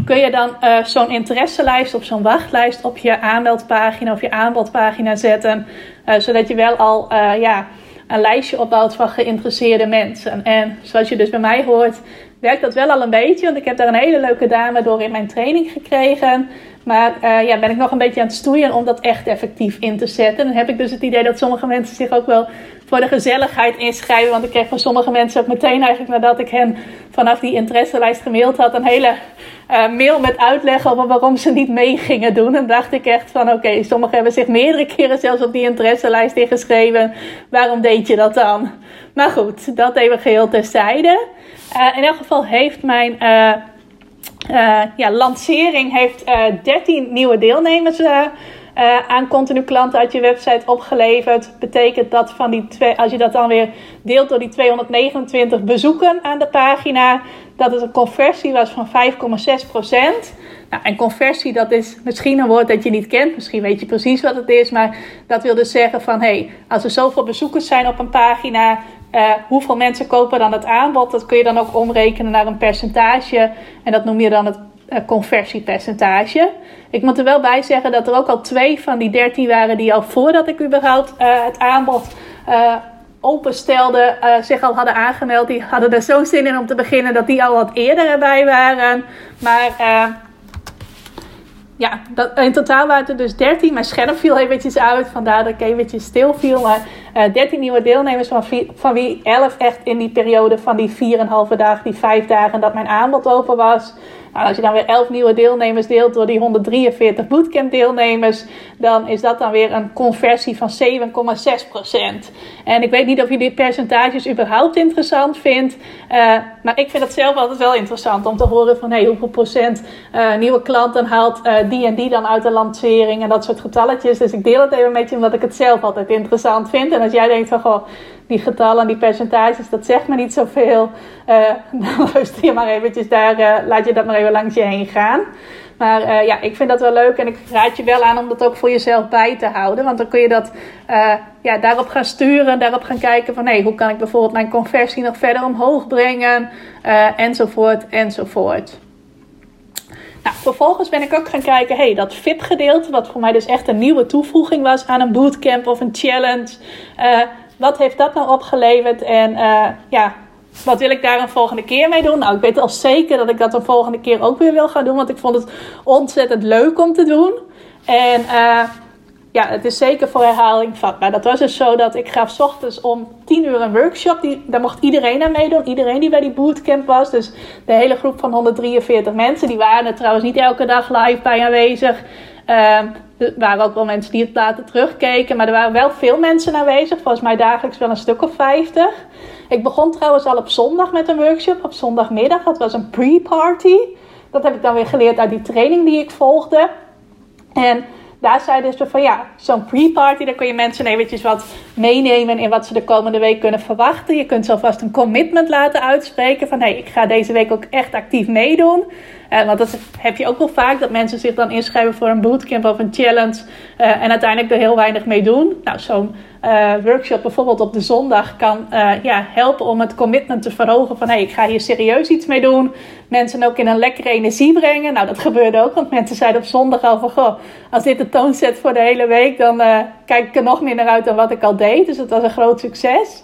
kun je dan uh, zo'n interesselijst of zo'n wachtlijst op je aanmeldpagina of je aanbodpagina zetten. Uh, zodat je wel al uh, ja, een lijstje opbouwt van geïnteresseerde mensen. En zoals je dus bij mij hoort, werkt dat wel al een beetje. Want ik heb daar een hele leuke dame door in mijn training gekregen. Maar ja, ben ik nog een beetje aan het stoeien om dat echt effectief in te zetten. Dan heb ik dus het idee dat sommige mensen zich ook wel voor de gezelligheid inschrijven. Want ik kreeg van sommige mensen ook meteen eigenlijk nadat ik hen vanaf die interesselijst gemaild had... een hele uh, mail met uitleg over waarom ze niet mee gingen doen. En dacht ik echt van oké, okay, sommigen hebben zich meerdere keren zelfs op die interesselijst ingeschreven. Waarom deed je dat dan? Maar goed, dat even geheel terzijde. Uh, in elk geval heeft mijn... Uh, ja, lancering heeft uh, 13 nieuwe deelnemers uh, aan continu klanten uit je website opgeleverd. Betekent dat van die twee, als je dat dan weer deelt door die 229 bezoeken aan de pagina, dat het een conversie was van 5,6%. Nou, en conversie, dat is misschien een woord dat je niet kent. Misschien weet je precies wat het is. Maar dat wil dus zeggen van, hé, hey, als er zoveel bezoekers zijn op een pagina, uh, hoeveel mensen kopen dan het aanbod? Dat kun je dan ook omrekenen naar een percentage. En dat noem je dan het conversiepercentage. Ik moet er wel bij zeggen dat er ook al twee van die dertien waren die al voordat ik überhaupt uh, het aanbod openstelden, zich al hadden aangemeld. Die hadden er zo zin in om te beginnen dat die al wat eerder erbij waren. Maar ja, dat, in totaal waren er dus 13. Mijn scherm viel eventjes uit, vandaar dat ik eventjes stil viel. Maar uh, eh, 13 nieuwe deelnemers, van, van wie 11 echt in die periode van die 4,5 dagen, die 5 dagen dat mijn aanbod open was. Nou, als je dan weer 11 nieuwe deelnemers deelt door die 143 bootcamp deelnemers, dan is dat dan weer een conversie van 7,6%. En ik weet niet of je die percentages überhaupt interessant vindt, uh, maar ik vind het zelf altijd wel interessant om te horen van hey, hoeveel procent uh, nieuwe klanten haalt uh, die en die dan uit de lancering en dat soort getalletjes. Dus ik deel het even met je omdat ik het zelf altijd interessant vind. En als jij denkt van goh, die getallen, die percentages, dat zegt me niet zoveel. Uh, dan luister je maar eventjes daar, uh, laat je dat maar even langs je heen gaan. Maar uh, ja, ik vind dat wel leuk en ik raad je wel aan om dat ook voor jezelf bij te houden. Want dan kun je dat ja, daarop gaan sturen, daarop gaan kijken van hé, hoe kan ik bijvoorbeeld mijn conversie nog verder omhoog brengen, enzovoort, enzovoort. Nou, vervolgens ben ik ook gaan kijken, hey, dat fit gedeelte, wat voor mij dus echt een nieuwe toevoeging was aan een bootcamp of een challenge wat heeft dat nou opgeleverd? En uh, ja, wat wil ik daar een volgende keer mee doen? Nou, ik weet al zeker dat ik dat een volgende keer ook weer wil gaan doen. Want ik vond het ontzettend leuk om te doen. En uh, ja, het is zeker voor herhaling vatbaar. Dat was dus zo dat ik gaf ochtends om 10 uur een workshop. Die, daar mocht iedereen aan meedoen. Iedereen die bij die bootcamp was. Dus de hele groep van 143 mensen. Die waren er trouwens niet elke dag live bij aanwezig. Uh, er waren ook wel mensen die het later terugkeken. Maar er waren wel veel mensen aanwezig. Volgens mij dagelijks wel een stuk of 50. Ik begon trouwens al op zondag met een workshop. Op zondagmiddag. Dat was een pre-party. Dat heb ik dan weer geleerd uit die training die ik volgde. En daar zeiden ze van ja, zo'n pre-party, daar kun je mensen eventjes wat meenemen in wat ze de komende week kunnen verwachten. Je kunt ze alvast een commitment laten uitspreken van hé, hey, ik ga deze week ook echt actief meedoen. Uh, want dat heb je ook wel vaak, dat mensen zich dan inschrijven voor een bootcamp of een challenge uh, en uiteindelijk er heel weinig mee doen. Nou, zo'n uh, workshop bijvoorbeeld op de zondag kan ja, helpen om het commitment te verhogen van hé, hey, ik ga hier serieus iets mee doen. Mensen ook in een lekkere energie brengen. Nou, dat gebeurde ook, want mensen zeiden op zondag al van goh, als dit de toon zet voor de hele week, dan kijk ik er nog naar uit dan wat ik al deed. Dus dat was een groot succes.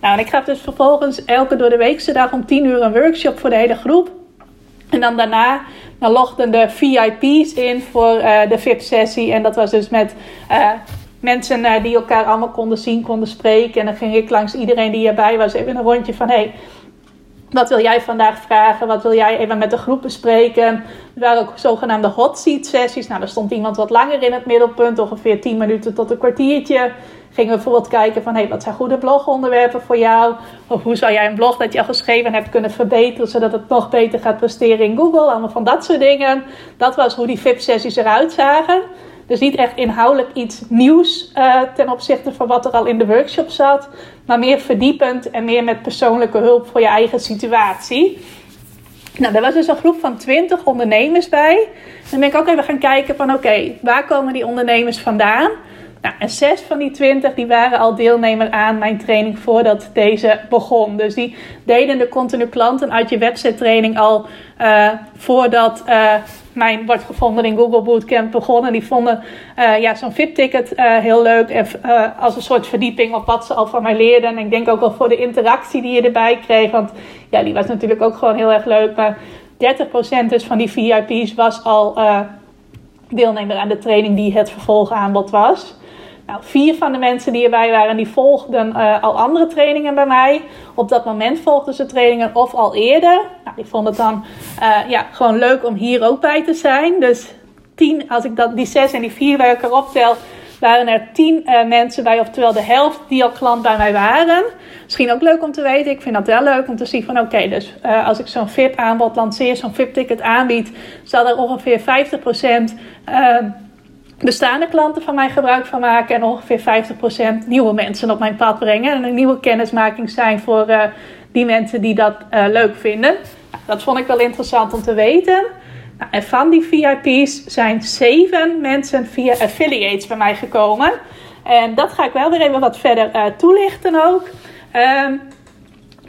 Nou, en ik gaf dus vervolgens elke door de weekse dag om 10 uur een workshop voor de hele groep. En dan daarna dan logden de VIP's in voor uh, de VIP-sessie. En dat was dus met uh, mensen uh, die elkaar allemaal konden zien, konden spreken. En dan ging ik langs iedereen die erbij was even een rondje van... Hey, wat wil jij vandaag vragen? Wat wil jij even met de groep bespreken? Er waren ook zogenaamde hot seat sessies. Nou, daar stond iemand wat langer in het middelpunt, ongeveer 10 minuten tot een kwartiertje gingen we bijvoorbeeld kijken van... Hey, wat zijn goede blogonderwerpen voor jou? Of hoe zou jij een blog dat je al geschreven hebt kunnen verbeteren... zodat het nog beter gaat presteren in Google? Allemaal van dat soort dingen. Dat was hoe die VIP-sessies eruit zagen. Dus niet echt inhoudelijk iets nieuws uh, ten opzichte van wat er al in de workshop zat. Maar meer verdiepend en meer met persoonlijke hulp voor je eigen situatie. Nou, er was dus een groep van 20 ondernemers bij. Dan ben ik ook even gaan kijken van oké, waar komen die ondernemers vandaan? Nou, en zes van die twintig die waren al deelnemer aan mijn training voordat deze begon. Dus die deden de continu klanten uit je website training al uh, voordat uh, mijn wordt gevonden in Google Bootcamp begonnen. Die vonden uh, ja, zo'n VIP-ticket heel leuk. En, als een soort verdieping op wat ze al van mij leerden. En ik denk ook wel voor de interactie die je erbij kreeg. Want ja, die was natuurlijk ook gewoon heel erg leuk. Maar 30% dus van die VIP's was al deelnemer aan de training die het vervolgaanbod was. Nou, vier van de mensen die erbij waren, die volgden uh, al andere trainingen bij mij. Op dat moment volgden ze trainingen of al eerder. Nou, die vonden het dan uh, ja, gewoon leuk om hier ook bij te zijn. Dus tien, als ik dat, die zes en die vier bij elkaar optel, waren er tien uh, mensen bij, oftewel de helft die al klant bij mij waren. Misschien ook leuk om te weten. Ik vind dat wel leuk om te zien van oké, dus als ik zo'n VIP aanbod lanceer, zo'n VIP ticket aanbied, zal er ongeveer 50% bestaande klanten van mij gebruik van maken en ongeveer 50% nieuwe mensen op mijn pad brengen. En een nieuwe kennismaking zijn voor uh, die mensen die dat uh, leuk vinden. Dat vond ik wel interessant om te weten. Nou, en van die VIP's zijn zeven mensen via affiliates bij mij gekomen. En dat ga ik wel weer even wat verder uh, toelichten ook. Um,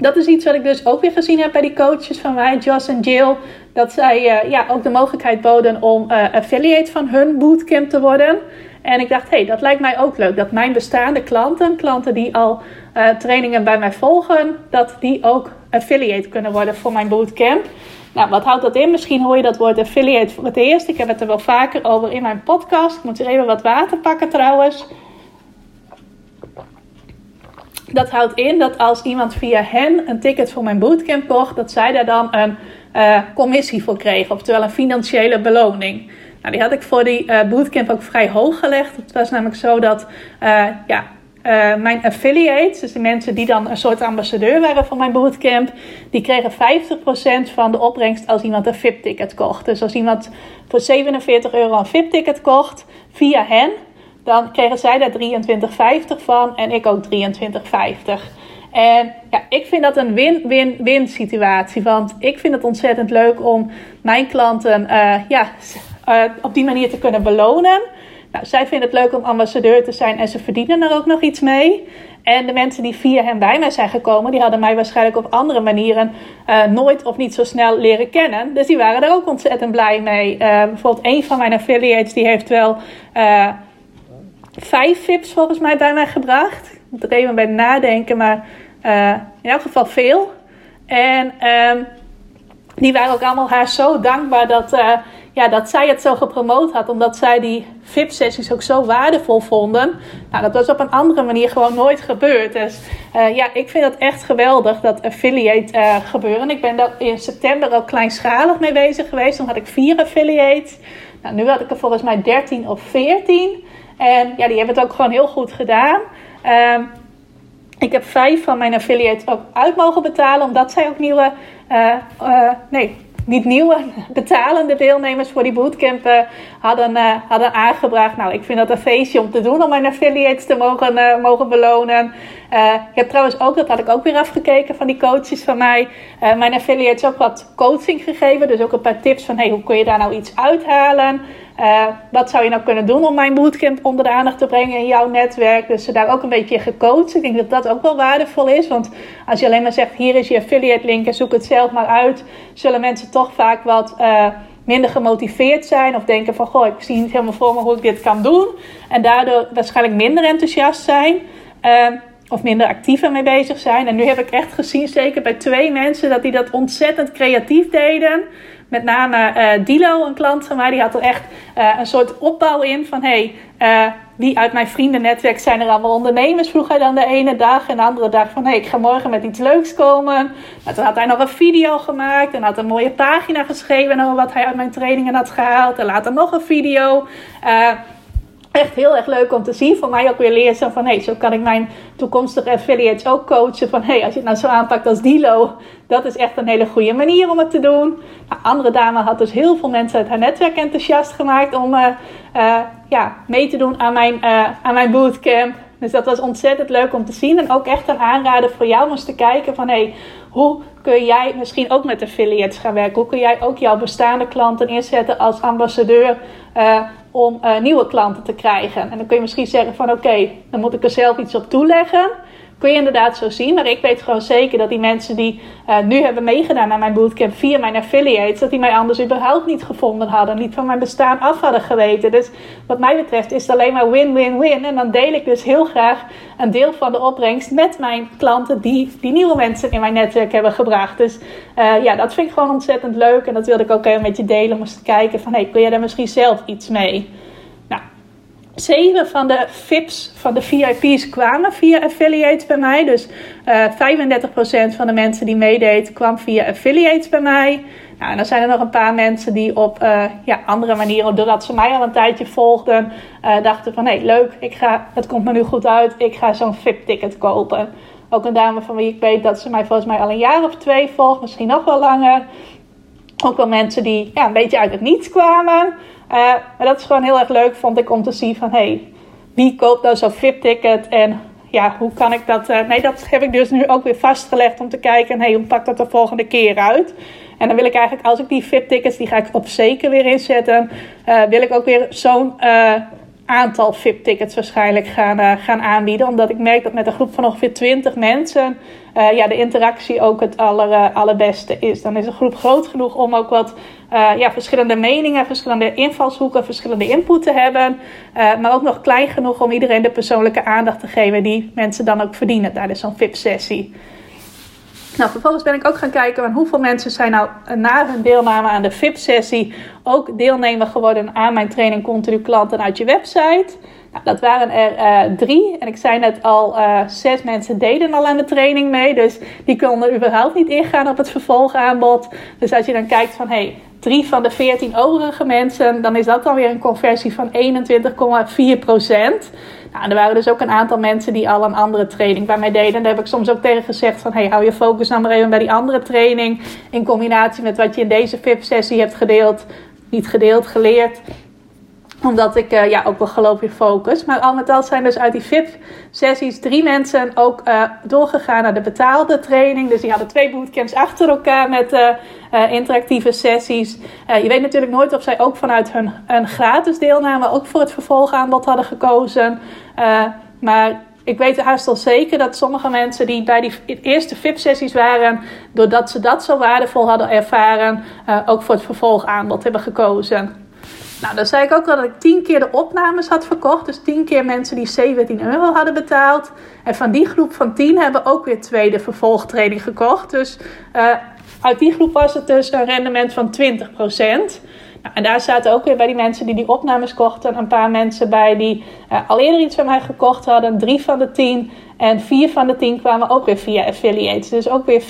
dat is iets wat ik dus ook weer gezien heb bij die coaches van mij, Joss en Jill. Dat zij uh, ja, ook de mogelijkheid boden om uh, affiliate van hun bootcamp te worden. En ik dacht, hé, hey, dat lijkt mij ook leuk. Dat mijn bestaande klanten, klanten die al uh, trainingen bij mij volgen, dat die ook affiliate kunnen worden voor mijn bootcamp. Nou, wat houdt dat in? Misschien hoor je dat woord affiliate voor het eerst. Ik heb het er wel vaker over in mijn podcast. Ik moet er even wat water pakken trouwens. Dat houdt in dat als iemand via hen een ticket voor mijn bootcamp kocht, dat zij daar dan een uh, commissie voor kregen, oftewel een financiële beloning. Nou, die had ik voor die uh, bootcamp ook vrij hoog gelegd. Het was namelijk zo dat uh, ja, mijn affiliates, dus de mensen die dan een soort ambassadeur waren van mijn bootcamp, die kregen 50% van de opbrengst als iemand een VIP-ticket kocht. Dus als iemand voor 47 euro een VIP-ticket kocht via hen, dan kregen zij daar 23,50 van en ik ook 23,50. En ja, ik vind dat een win-win-win situatie. Want ik vind het ontzettend leuk om mijn klanten uh, ja, uh, op die manier te kunnen belonen. Nou, zij vinden het leuk om ambassadeur te zijn en ze verdienen er ook nog iets mee. En de mensen die via hem bij mij zijn gekomen, die hadden mij waarschijnlijk op andere manieren uh, nooit of niet zo snel leren kennen. Dus die waren er ook ontzettend blij mee. bijvoorbeeld een van mijn affiliates, die heeft wel vijf VIP's volgens mij bij mij gebracht. Ik moet er even bij nadenken, maar uh, in elk geval veel. En um, die waren ook allemaal haar zo dankbaar dat, uh, ja, dat zij het zo gepromoot had. Omdat zij die VIP-sessies ook zo waardevol vonden. Nou, dat was op een andere manier gewoon nooit gebeurd. Dus uh, ja, ik vind het echt geweldig, dat affiliate gebeuren. Ik ben daar in september ook kleinschalig mee bezig geweest. Dan had ik vier affiliates. Nou, nu had ik er volgens mij 13 of 14. En ja, die hebben het ook gewoon heel goed gedaan. Um, ik heb vijf van mijn affiliates ook uit mogen betalen, omdat zij ook nieuwe, uh, uh, nee, niet nieuwe, betalende deelnemers voor die bootcamp uh, hadden, hadden aangebracht. Nou, ik vind dat een feestje om te doen om mijn affiliates te mogen, mogen belonen. ik heb trouwens ook, dat had ik ook weer afgekeken van die coaches van mij, mijn affiliates ook wat coaching gegeven. Dus ook een paar tips van, hey, hoe kun je daar nou iets uithalen? Uh, wat zou je nou kunnen doen om mijn bootcamp onder de aandacht te brengen in jouw netwerk? Dus ze daar ook een beetje gecoacht. Ik denk dat dat ook wel waardevol is. Want als je alleen maar zegt: hier is je affiliate link en zoek het zelf maar uit, zullen mensen toch vaak wat. Uh, minder gemotiveerd zijn of denken van goh, ik zie niet helemaal voor me hoe ik dit kan doen en daardoor waarschijnlijk minder enthousiast zijn uh, of minder actief ermee bezig zijn. En nu heb ik echt gezien, zeker bij twee mensen, dat die dat ontzettend creatief deden. Met name uh, Dilo, een klant van mij, die had er echt uh, een soort opbouw in van hey, uh, wie uit mijn vriendennetwerk zijn er allemaal ondernemers? Vroeg hij dan de ene dag en de andere dag van hey, ik ga morgen met iets leuks komen. Nou, toen had hij nog een video gemaakt en had een mooie pagina geschreven over wat hij uit mijn trainingen had gehaald. En later nog een video. Echt heel erg leuk om te zien. Voor mij ook weer leerzaam van, hé, hey, zo kan ik mijn toekomstige affiliates ook coachen. Van, hé, hey, als je het nou zo aanpakt als Dilo, dat is echt een hele goede manier om het te doen. Nou, andere dame had dus heel veel mensen uit haar netwerk enthousiast gemaakt om uh, uh, ja, mee te doen aan mijn, uh, aan mijn bootcamp. Dus dat was ontzettend leuk om te zien. En ook echt een aanrader voor jou om eens te kijken van... Hey, hoe kun jij misschien ook met affiliates gaan werken? Hoe kun jij ook jouw bestaande klanten inzetten als ambassadeur... Om uh, nieuwe klanten te krijgen? En dan kun je misschien zeggen van... Oké, dan moet ik er zelf iets op toeleggen kun je inderdaad zo zien. Maar ik weet gewoon zeker dat die mensen die uh, nu hebben meegedaan aan mijn bootcamp via mijn affiliates, dat die mij anders überhaupt niet gevonden hadden. Niet van mijn bestaan af hadden geweten. Dus wat mij betreft is het alleen maar win-win-win. En dan deel ik dus heel graag een deel van de opbrengst met mijn klanten die die nieuwe mensen in mijn netwerk hebben gebracht. Dus uh, ja, dat vind ik gewoon ontzettend leuk. En dat wilde ik ook even met je delen om eens te kijken van hey, kun jij daar misschien zelf iets mee? Zeven van de VIP's, van de VIP's kwamen via affiliates bij mij. Dus uh, eh, 35% van de mensen die meedeed kwam via affiliates bij mij. Nou, en dan zijn er nog een paar mensen die op uh, ja, andere manieren, doordat ze mij al een tijdje volgden, uh, dachten van hé hey, leuk, ik ga, het komt me nu goed uit, ik ga zo'n VIP-ticket kopen. Ook een dame van wie ik weet dat ze mij volgens mij al een jaar of twee volgt, misschien nog wel langer. Ook wel mensen die ja, een beetje uit het niets kwamen. Uh, maar dat is gewoon heel erg leuk, vond ik, om te zien van... hey, wie koopt nou zo'n VIP-ticket en ja, hoe kan ik dat... Uh, nee, dat heb ik dus nu ook weer vastgelegd om te kijken... hey, hoe pakt dat de volgende keer uit? En dan wil ik eigenlijk, als ik die VIP-tickets... die ga ik op zeker weer inzetten... Uh, wil ik ook weer zo'n aantal VIP-tickets waarschijnlijk gaan, uh, gaan aanbieden. Omdat ik merk dat met een groep van ongeveer 20 mensen uh, ja, de interactie ook het aller, uh, allerbeste is. Dan is een groep groot genoeg om ook wat ja, verschillende meningen, verschillende invalshoeken, verschillende input te hebben. maar ook nog klein genoeg om iedereen de persoonlijke aandacht te geven die mensen dan ook verdienen tijdens zo'n VIP-sessie. Nou, vervolgens ben ik ook gaan kijken van hoeveel mensen zijn nou na hun deelname aan de VIP-sessie ook deelnemer geworden aan mijn training Continu Klanten uit je website. Nou, dat waren er uh, drie. En ik zei net al, uh, zes mensen deden al aan de training mee. Dus die konden überhaupt niet ingaan op het vervolgaanbod. Dus als je dan kijkt van, hey, drie van de veertien overige mensen, dan is dat dan weer een conversie van 21,4 procent. Nou, er waren dus ook een aantal mensen die al een andere training bij mij deden. En daar heb ik soms ook tegen gezegd van... hey, hou je focus nou maar even bij die andere training... in combinatie met wat je in deze VIP-sessie hebt gedeeld. Niet gedeeld, geleerd omdat ik uh, ja, ook wel geloof in focus. Maar al met al zijn dus uit die VIP-sessies drie mensen ook uh, doorgegaan naar de betaalde training. Dus die hadden twee bootcamps achter elkaar met uh, interactieve sessies. je weet natuurlijk nooit of zij ook vanuit hun, hun gratis deelname ook voor het vervolgaanbod hadden gekozen. maar ik weet haast al zeker dat sommige mensen die bij die eerste VIP-sessies waren, doordat ze dat zo waardevol hadden ervaren, ook voor het vervolgaanbod hebben gekozen. Nou, dan zei ik ook al dat ik 10 keer de opnames had verkocht. Dus 10 keer mensen die 17 euro hadden betaald. En van die groep van 10 hebben ook weer tweede vervolgtraining gekocht. Dus uh, uit die groep was het dus een rendement van 20%. Nou, en daar zaten ook weer bij die mensen die die opnames kochten een paar mensen bij die uh, al eerder iets van mij gekocht hadden. Drie van de tien en vier van de tien kwamen ook weer via affiliates. Dus ook weer 40%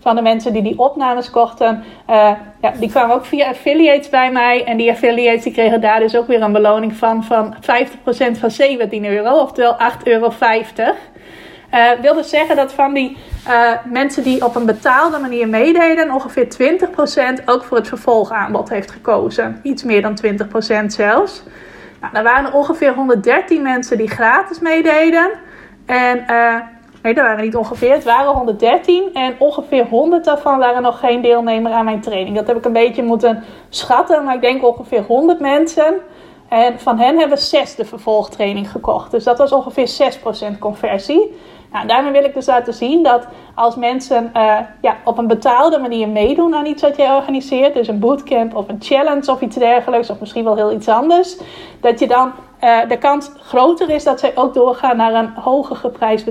van de mensen die die opnames kochten, uh, ja, die kwamen ook via affiliates bij mij. En die affiliates die kregen daar dus ook weer een beloning van, van 50% van 17 euro, oftewel 8,50 euro. Uh, wil dus zeggen dat van die uh, mensen die op een betaalde manier meededen, ongeveer 20% ook voor het vervolgaanbod heeft gekozen. Iets meer dan 20% zelfs. Nou, er waren ongeveer 113 mensen die gratis meededen. En uh, nee, dat waren niet ongeveer, het waren 113. En ongeveer 100 daarvan waren nog geen deelnemer aan mijn training. Dat heb ik een beetje moeten schatten, maar ik denk ongeveer 100 mensen. En van hen hebben zes de vervolgtraining gekocht. Dus dat was ongeveer 6% conversie. Nou, daarmee wil ik dus laten zien dat als mensen uh, ja, op een betaalde manier meedoen aan iets wat jij organiseert, dus een bootcamp of een challenge of iets dergelijks, of misschien wel heel iets anders, dat je dan uh, de kans groter is dat zij ook doorgaan naar een hoger geprijsd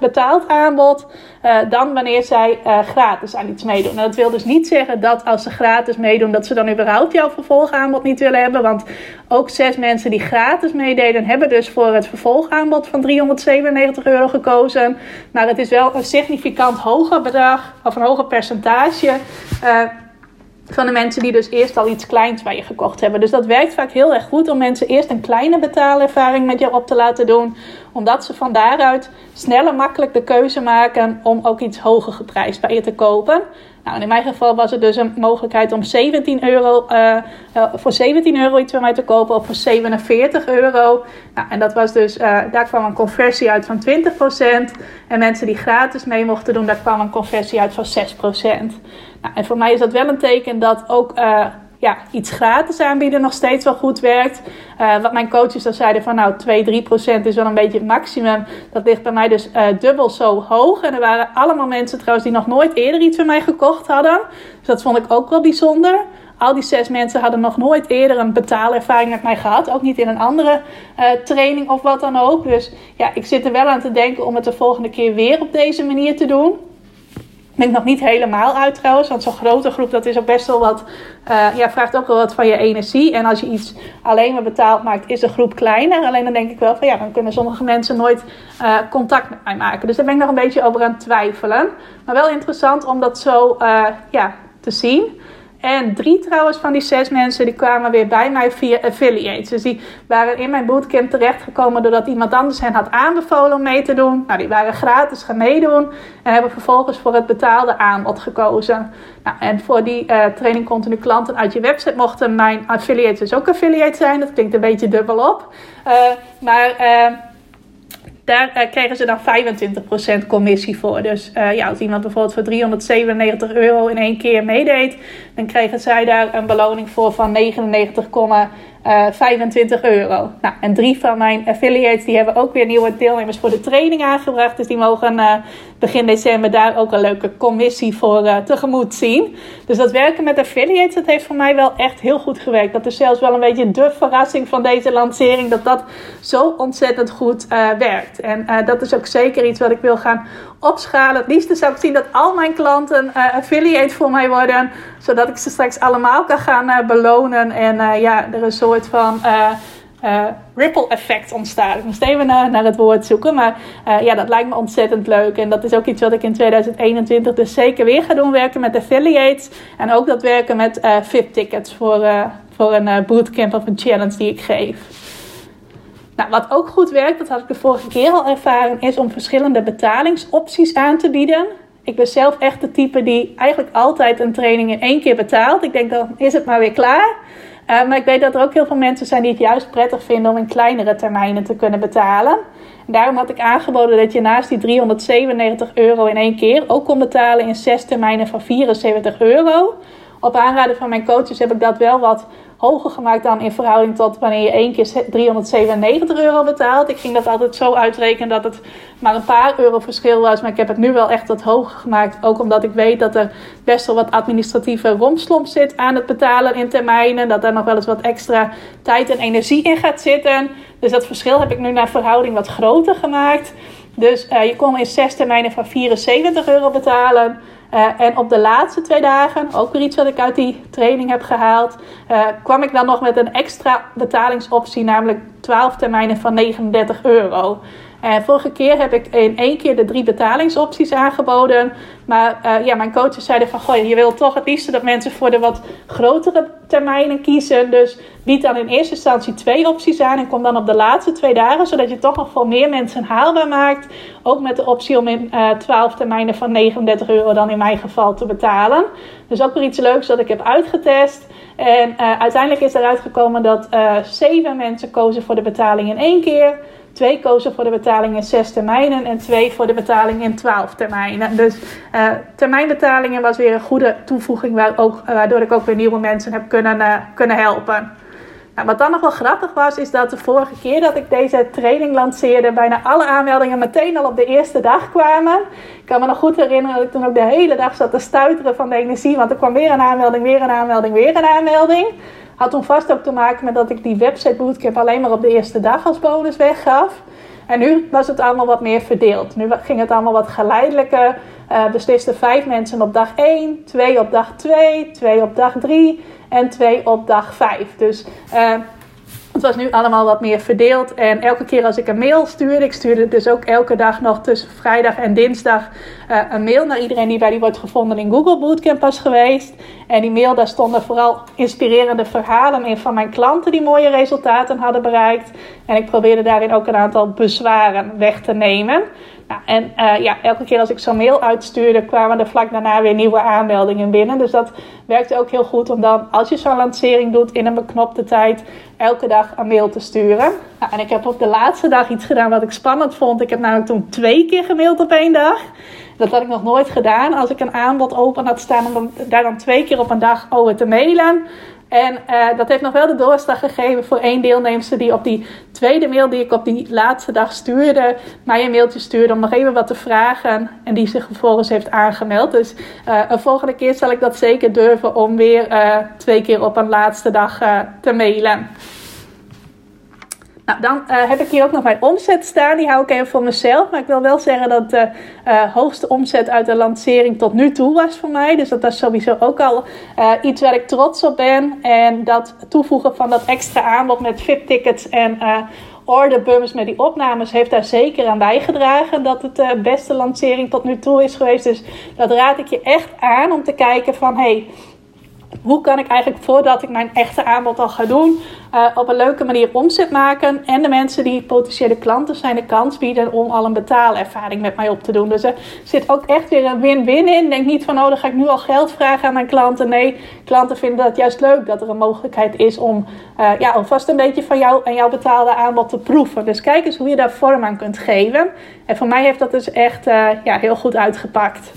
betaald aanbod uh, dan wanneer zij uh, gratis aan iets meedoen. En dat wil dus niet zeggen dat als ze gratis meedoen, dat ze dan überhaupt jouw vervolgaanbod niet willen hebben. Want ook zes mensen die gratis meededen, hebben dus voor het vervolgaanbod van 397 euro gekozen. Maar het is wel een significant hoger bedrag, of een hoger percentage van de mensen die dus eerst al iets kleins bij je gekocht hebben. Dus dat werkt vaak heel erg goed om mensen eerst een kleine betaalervaring met jou op te laten doen. Omdat ze van daaruit snel en makkelijk de keuze maken om ook iets hoger geprijsd bij je te kopen. Nou, in mijn geval was het dus een mogelijkheid om 17 euro, uh, voor 17 euro iets bij mij te kopen of voor 47 euro. Nou, en dat was dus, uh, daar kwam een conversie uit van 20%. En mensen die gratis mee mochten doen, daar kwam een conversie uit van 6%. Nou, en voor mij is dat wel een teken dat ook uh, ja, iets gratis aanbieden nog steeds wel goed werkt. Uh, wat mijn coaches dan zeiden van nou 2-3% is wel een beetje het maximum. Dat ligt bij mij dus uh, dubbel zo hoog. En er waren allemaal mensen trouwens die nog nooit eerder iets van mij gekocht hadden. Dus dat vond ik ook wel bijzonder. Al die zes mensen hadden nog nooit eerder een betaalervaring met mij gehad. Ook niet in een andere training of wat dan ook. Dus ja, ik zit er wel aan te denken om het de volgende keer weer op deze manier te doen ben nog niet helemaal uit trouwens. Want zo'n grote groep, dat is ook best wel wat. Uh, ja, vraagt ook wel wat van je energie. En als je iets alleen maar betaald maakt, is de groep kleiner. Alleen dan denk ik wel van ja, dan kunnen sommige mensen nooit uh, contact met mij maken. Dus daar ben ik nog een beetje over aan het twijfelen. Maar wel interessant om dat zo uh, ja, te zien. En drie trouwens van die zes mensen die kwamen weer bij mij via affiliates. Dus die waren in mijn bootcamp terechtgekomen doordat iemand anders hen had aanbevolen om mee te doen. Nou, die waren gratis gaan meedoen en hebben vervolgens voor het betaalde aanbod gekozen. Nou, en voor die uh, training continu klanten uit je website mochten mijn affiliates dus ook affiliate zijn. Dat klinkt een beetje dubbelop. Uh, maar... Uh, daar uh, kregen ze dan 25% commissie voor. Dus uh, ja, als iemand bijvoorbeeld voor 397 euro in één keer meedeed, dan kregen zij daar een beloning voor van 99, uh, eh, 25 euro. Nou, en drie van mijn affiliates die hebben ook weer nieuwe deelnemers voor de training aangebracht. Dus die mogen uh, begin december daar ook een leuke commissie voor uh, tegemoet zien. Dus dat werken met affiliates, dat heeft voor mij wel echt heel goed gewerkt. Dat is zelfs wel een beetje de verrassing van deze lancering, dat dat zo ontzettend goed werkt. En dat is ook zeker iets wat ik wil gaan opschalen. Het liefste zou ik zien dat al mijn klanten affiliate voor mij worden, zodat ik ze straks allemaal kan gaan belonen. En ja, er zo soort van uh, ripple effect ontstaan. Ik moest even naar, naar het woord zoeken. Maar uh, ja, dat lijkt me ontzettend leuk. En dat is ook iets wat ik in 2021 dus zeker weer ga doen. Werken met affiliates. En ook dat werken met VIP-tickets voor, voor een bootcamp of een challenge die ik geef. Nou, wat ook goed werkt, dat had ik de vorige keer al ervaren, is om verschillende betalingsopties aan te bieden. Ik ben zelf echt de type die eigenlijk altijd een training in één keer betaalt. Ik denk dan is het maar weer klaar. Uh, maar ik weet dat er ook heel veel mensen zijn die het juist prettig vinden om in kleinere termijnen te kunnen betalen. En daarom had ik aangeboden dat je naast die 397 euro in één keer ook kon betalen in zes termijnen van 74 euro. Op aanraden van mijn coaches heb ik dat wel wat hoger gemaakt dan in verhouding tot wanneer je één keer 397 euro betaalt. Ik ging dat altijd zo uitrekenen dat het maar een paar euro verschil was. Maar ik heb het nu wel echt wat hoger gemaakt. Ook omdat ik weet dat er best wel wat administratieve romslomp zit aan het betalen in termijnen. Dat er nog wel eens wat extra tijd en energie in gaat zitten. Dus dat verschil heb ik nu naar verhouding wat groter gemaakt. Dus uh, je kon in zes termijnen van 74 euro betalen. Uh, en op de laatste twee dagen, ook weer iets wat ik uit die training heb gehaald, uh, kwam ik dan nog met een extra betalingsoptie, namelijk 12 termijnen van 39 euro. En vorige keer heb ik in één keer de drie betalingsopties aangeboden. Maar uh, ja, mijn coaches zeiden van, goh, je wil toch het liefst dat mensen voor de wat grotere termijnen kiezen. Dus bied dan in eerste instantie twee opties aan en kom dan op de laatste twee dagen, zodat je toch nog voor meer mensen haalbaar maakt. Ook met de optie om in uh, 12 termijnen van 39 euro dan in mijn geval te betalen. Dus ook weer iets leuks dat ik heb uitgetest. En uiteindelijk is eruit gekomen dat zeven mensen kozen voor de betaling in één keer. Twee kozen voor de betaling in zes termijnen en twee voor de betaling in twaalf termijnen. Dus uh, termijnbetalingen was weer een goede toevoeging, waar ook, waardoor ik ook weer nieuwe mensen heb kunnen, uh, kunnen helpen. Nou, wat dan nog wel grappig was, is dat de vorige keer dat ik deze training lanceerde, bijna alle aanmeldingen meteen al op de eerste dag kwamen. Ik kan me nog goed herinneren dat ik toen ook de hele dag zat te stuiteren van de energie, want er kwam weer een aanmelding, weer een aanmelding, weer een aanmelding. Had toen vast ook te maken met dat ik die website bootcamp alleen maar op de eerste dag als bonus weggaf. En nu was het allemaal wat meer verdeeld. Nu ging het allemaal wat geleidelijker. Uh, beslisten vijf mensen op dag 1, twee op dag 2, twee op dag 3 en twee op dag 5. Dus uh, Het was nu allemaal wat meer verdeeld. En elke keer als ik een mail stuurde, ik stuurde dus ook elke dag nog tussen vrijdag en dinsdag uh, een mail naar iedereen die bij die wordt gevonden in Google Bootcamp was geweest. En die mail, daar stonden vooral inspirerende verhalen in van mijn klanten die mooie resultaten hadden bereikt. En ik probeerde daarin ook een aantal bezwaren weg te nemen. En uh, ja, elke keer als ik zo'n mail uitstuurde, kwamen er vlak daarna weer nieuwe aanmeldingen binnen. Dus dat werkte ook heel goed om dan, als je zo'n lancering doet in een beknopte tijd, elke dag een mail te sturen. En ik heb op de laatste dag iets gedaan wat ik spannend vond. Ik heb namelijk toen twee keer gemaild op één dag. Dat had ik nog nooit gedaan. Als ik een aanbod open had staan, om daar dan twee keer op een dag over te mailen. En uh, dat heeft nog wel de doorslag gegeven voor één deelnemster die op die tweede mail die ik op die laatste dag stuurde, mij een mailtje stuurde om nog even wat te vragen. En die zich vervolgens heeft aangemeld. Dus uh, een volgende keer zal ik dat zeker durven om weer uh, twee keer op een laatste dag te mailen. Nou, dan uh, heb ik hier ook nog mijn omzet staan. Die hou ik even voor mezelf. Maar ik wil wel zeggen dat de uh, hoogste omzet uit de lancering tot nu toe was voor mij. Dus dat is sowieso ook al iets waar ik trots op ben. En dat toevoegen van dat extra aanbod met VIP-tickets en orderbums met die opnames heeft daar zeker aan bijgedragen. Dat het de beste lancering tot nu toe is geweest. Dus dat raad ik je echt aan om te kijken van... Hey, hoe kan ik eigenlijk voordat ik mijn echte aanbod al ga doen, uh, op een leuke manier omzet maken. En de mensen die potentiële klanten zijn de kans bieden om al een betaalervaring met mij op te doen. Dus er zit ook echt weer een win-win in. Denk niet van, oh dan ga ik nu al geld vragen aan mijn klanten. Nee, klanten vinden dat juist leuk dat er een mogelijkheid is om uh, ja, alvast een beetje van jou en jouw betaalde aanbod te proeven. Dus kijk eens hoe je daar vorm aan kunt geven. En voor mij heeft dat dus echt uh, ja, heel goed uitgepakt.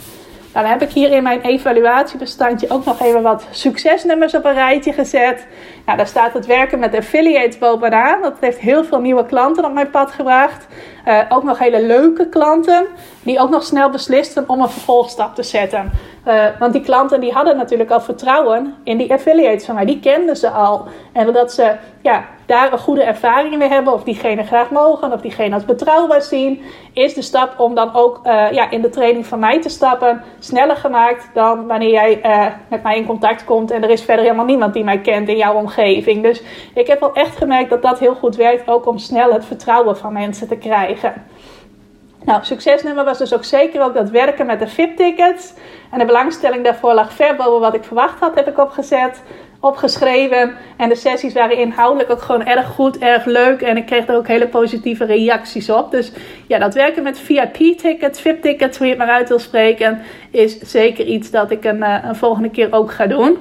Nou, dan heb ik hier in mijn evaluatiebestandje ook nog even wat succesnummers op een rijtje gezet. Nou, daar staat het werken met affiliates bovenaan. Dat heeft heel veel nieuwe klanten op mijn pad gebracht. Uh, ook nog hele leuke klanten die ook nog snel beslisten om een vervolgstap te zetten. Uh, want die klanten die hadden natuurlijk al vertrouwen in die affiliates van mij. Die kenden ze al. En doordat ze ja, daar een goede ervaring mee hebben, of diegene graag mogen, of diegene als betrouwbaar zien, is de stap om dan ook uh, ja, in de training van mij te stappen sneller gemaakt dan wanneer jij uh, met mij in contact komt en er is verder helemaal niemand die mij kent in jouw omgeving. Dus ik heb wel echt gemerkt dat dat heel goed werkt, ook om snel het vertrouwen van mensen te krijgen. Nou, succesnummer was dus ook zeker ook dat werken met de VIP-tickets. En de belangstelling daarvoor lag ver boven wat ik verwacht had, heb ik opgezet opgeschreven. En de sessies waren inhoudelijk ook gewoon erg goed, erg leuk. En ik kreeg er ook hele positieve reacties op. Dus ja, dat werken met VIP-tickets, VIP-tickets, hoe je het maar uit wil spreken, is zeker iets dat ik een, uh, een volgende keer ook ga doen.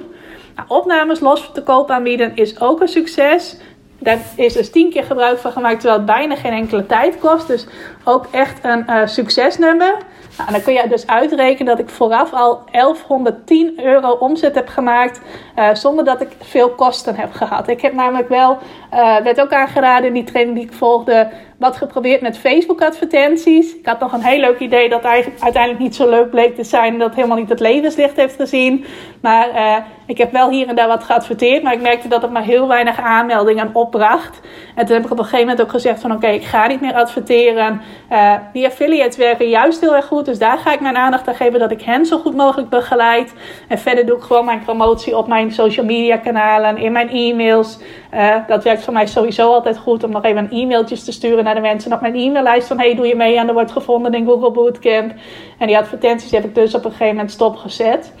Nou, opnames los te koop aanbieden is ook een succes. Daar is dus tien keer gebruik van gemaakt, terwijl het bijna geen enkele tijd kost. Dus ook echt een uh, succesnummer. Nou, dan kun je dus uitrekenen dat ik vooraf al 1110 euro omzet heb gemaakt. Uh, zonder dat ik veel kosten heb gehad. Ik heb namelijk wel, uh, werd ook aangeraden in die training die ik volgde, wat geprobeerd met Facebook advertenties. Ik had nog een heel leuk idee dat uiteindelijk niet zo leuk bleek te zijn. Dat helemaal niet het levenslicht heeft gezien. Maar uh, ik heb wel hier en daar wat geadverteerd. Maar ik merkte dat het maar heel weinig aanmeldingen opbracht. En toen heb ik op een gegeven moment ook gezegd van oké, ik ga niet meer adverteren. Uh, die affiliates werken juist heel erg goed. Dus daar ga ik mijn aandacht aan geven dat ik hen zo goed mogelijk begeleid. En verder doe ik gewoon mijn promotie op mijn social media kanalen, in mijn e-mails. Uh, dat werkt voor mij sowieso altijd goed om nog even e-mailtjes te sturen naar de mensen op mijn e-maillijst. Van hey, doe je mee aan de wordt gevonden in Google Bootcamp. En die advertenties heb ik dus op een gegeven moment stopgezet.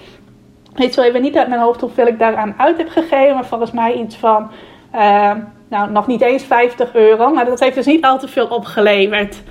Weet zo even niet uit mijn hoofd hoeveel ik daaraan uit heb gegeven. Maar volgens mij iets van, uh, nou nog niet eens 50 euro. Maar dat heeft dus niet al te veel opgeleverd.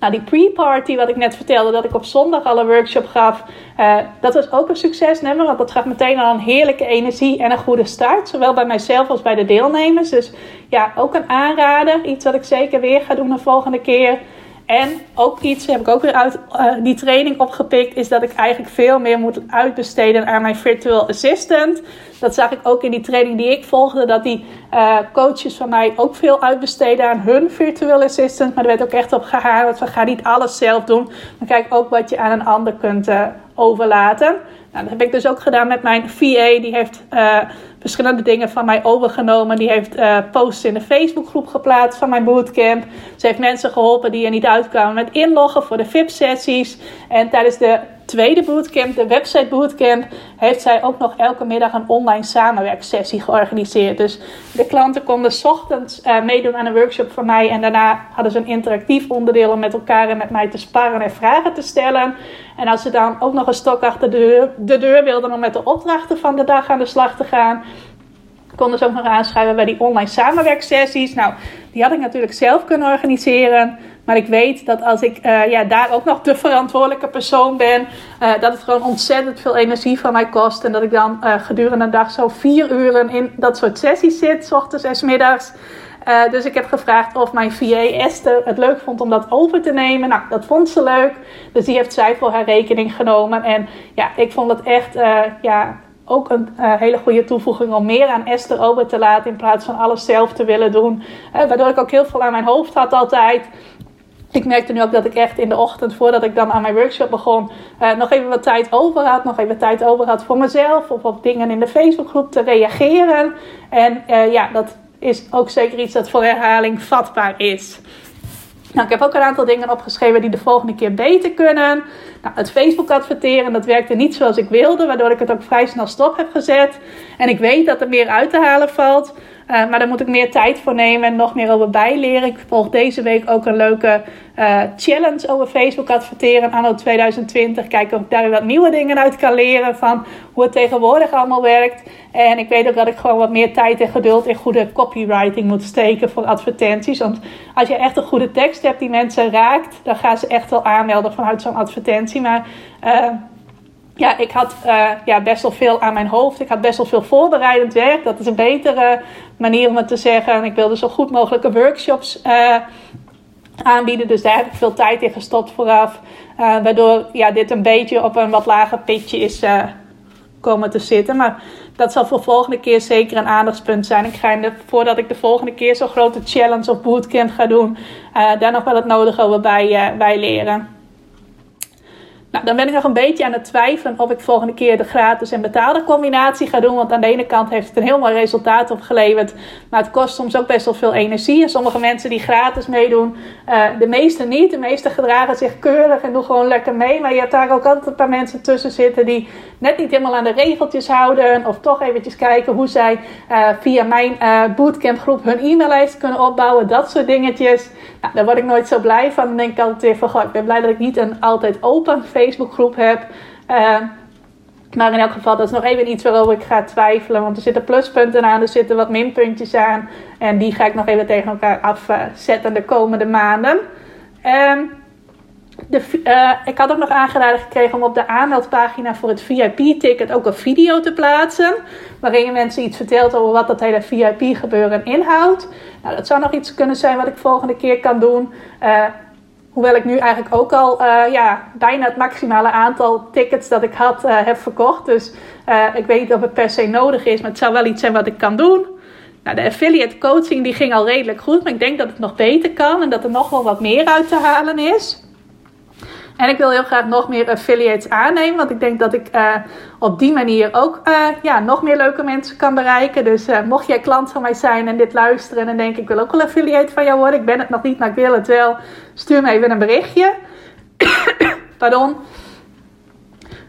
Nou, die pre-party, wat ik net vertelde, dat ik op zondag al een workshop gaf, uh, dat was ook een succesnummer. Want dat gaf meteen al een heerlijke energie en een goede start. Zowel bij mijzelf als bij de deelnemers. Dus ja, ook een aanrader. Iets wat ik zeker weer ga doen de volgende keer. En ook iets, heb ik ook weer uit uh, die training opgepikt, is dat ik eigenlijk veel meer moet uitbesteden aan mijn virtual assistant. Dat zag ik ook in die training die ik volgde, dat die uh, coaches van mij ook veel uitbesteden aan hun virtual assistant. Maar er werd ook echt op gehamerd, we gaan niet alles zelf doen, maar kijk ook wat je aan een ander kunt uh, overlaten. Nou, dat heb ik dus ook gedaan met mijn VA. Die heeft uh, verschillende dingen van mij overgenomen. Die heeft uh, posts in de Facebookgroep geplaatst van mijn bootcamp. Ze heeft mensen geholpen die er niet uitkwamen met inloggen voor de VIP-sessies. En tijdens de tweede bootcamp, de website bootcamp, heeft zij ook nog elke middag een online samenwerksessie georganiseerd. Dus de klanten konden ochtends uh, meedoen aan een workshop van mij en daarna hadden ze een interactief onderdeel om met elkaar en met mij te sparren en vragen te stellen. En als ze dan ook nog een stok achter de deur, de deur wilden om met de opdrachten van de dag aan de slag te gaan, konden ze ook nog aanschrijven bij die online samenwerksessies. Nou, die had ik natuurlijk zelf kunnen organiseren. Maar ik weet dat als ik uh, ja, daar ook nog de verantwoordelijke persoon ben, uh, dat het gewoon ontzettend veel energie van mij kost. En dat ik dan uh, gedurende een dag zo vier uren in dat soort sessies zit, s ochtends en s middags. dus ik heb gevraagd of mijn VA Esther het leuk vond om dat over te nemen. Nou, dat vond ze leuk. Dus die heeft zij voor haar rekening genomen. En ja, ik vond het echt ja, ook een hele goede toevoeging om meer aan Esther over te laten in plaats van alles zelf te willen doen. Waardoor ik ook heel veel aan mijn hoofd had altijd. Ik merkte nu ook dat ik echt in de ochtend, voordat ik dan aan mijn workshop begon, uh, nog even wat tijd over had. Nog even tijd over had voor mezelf of op dingen in de Facebookgroep te reageren. En ja, dat is ook zeker iets dat voor herhaling vatbaar is. Nou, ik heb ook een aantal dingen opgeschreven die de volgende keer beter kunnen. Nou, het Facebook adverteren, dat werkte niet zoals ik wilde, waardoor ik het ook vrij snel stop heb gezet. En ik weet dat er meer uit te halen valt. Uh, maar daar moet ik meer tijd voor nemen en nog meer over bijleren. Ik volg deze week ook een leuke uh, challenge over Facebook adverteren anno 2020. Kijken of ik daar wat nieuwe dingen uit kan leren van hoe het tegenwoordig allemaal werkt. En ik weet ook dat ik gewoon wat meer tijd en geduld in goede copywriting moet steken voor advertenties. Want als je echt een goede tekst hebt die mensen raakt, dan gaan ze echt wel aanmelden vanuit zo'n advertentie. Maar uh, ja, ik had uh, ja, best wel veel aan mijn hoofd. Ik had best wel veel voorbereidend werk. Dat is een betere manier om het te zeggen. Ik wilde zo goed mogelijke workshops uh, aanbieden. Dus daar heb ik veel tijd in gestopt vooraf. Uh, waardoor ja, dit een beetje op een wat lager pitje is komen te zitten. Maar dat zal voor de volgende keer zeker een aandachtspunt zijn. Ik ga in voordat ik de volgende keer zo'n grote challenge of bootcamp ga doen, daar nog wel het nodige over bij leren. Nou, dan ben ik nog een beetje aan het twijfelen of ik volgende keer de gratis en betaalde combinatie ga doen. Want aan de ene kant heeft het een heel mooi resultaat opgeleverd. Maar het kost soms ook best wel veel energie. En sommige mensen die gratis meedoen, uh, de meeste niet. De meeste gedragen zich keurig en doen gewoon lekker mee. Maar je hebt daar ook altijd een paar mensen tussen zitten die net niet helemaal aan de regeltjes houden. Of toch eventjes kijken hoe zij uh, via mijn uh, bootcamp groep hun e-maillijst kunnen opbouwen. Dat soort dingetjes. Nou, daar word ik nooit zo blij van. Dan denk ik altijd van, goh, ik ben blij dat ik niet een altijd open Facebookgroep heb. Uh, maar in elk geval, dat is nog even iets waarover ik ga twijfelen. Want er zitten pluspunten aan, er zitten wat minpuntjes aan. En die ga ik nog even tegen elkaar afzetten de komende maanden. Um, de, uh, ik had ook nog aangeraden gekregen om op de aanmeldpagina voor het VIP-ticket ook een video te plaatsen. Waarin je mensen iets vertelt over wat dat hele VIP-gebeuren inhoudt. Nou, dat zou nog iets kunnen zijn wat ik volgende keer kan doen. Uh, hoewel ik nu eigenlijk ook al uh, ja, bijna het maximale aantal tickets dat ik had heb verkocht. Dus ik weet niet of het per se nodig is, maar het zou wel iets zijn wat ik kan doen. Nou, de affiliate coaching die ging al redelijk goed, maar ik denk dat het nog beter kan en dat er nog wel wat meer uit te halen is. En ik wil heel graag nog meer affiliates aannemen. Want ik denk dat ik uh, op die manier ook uh, ja, nog meer leuke mensen kan bereiken. Dus uh, mocht jij klant van mij zijn en dit luisteren en denk ik wil ook wel affiliate van jou worden. Ik ben het nog niet, maar ik wil het wel. Stuur me even een berichtje. Pardon.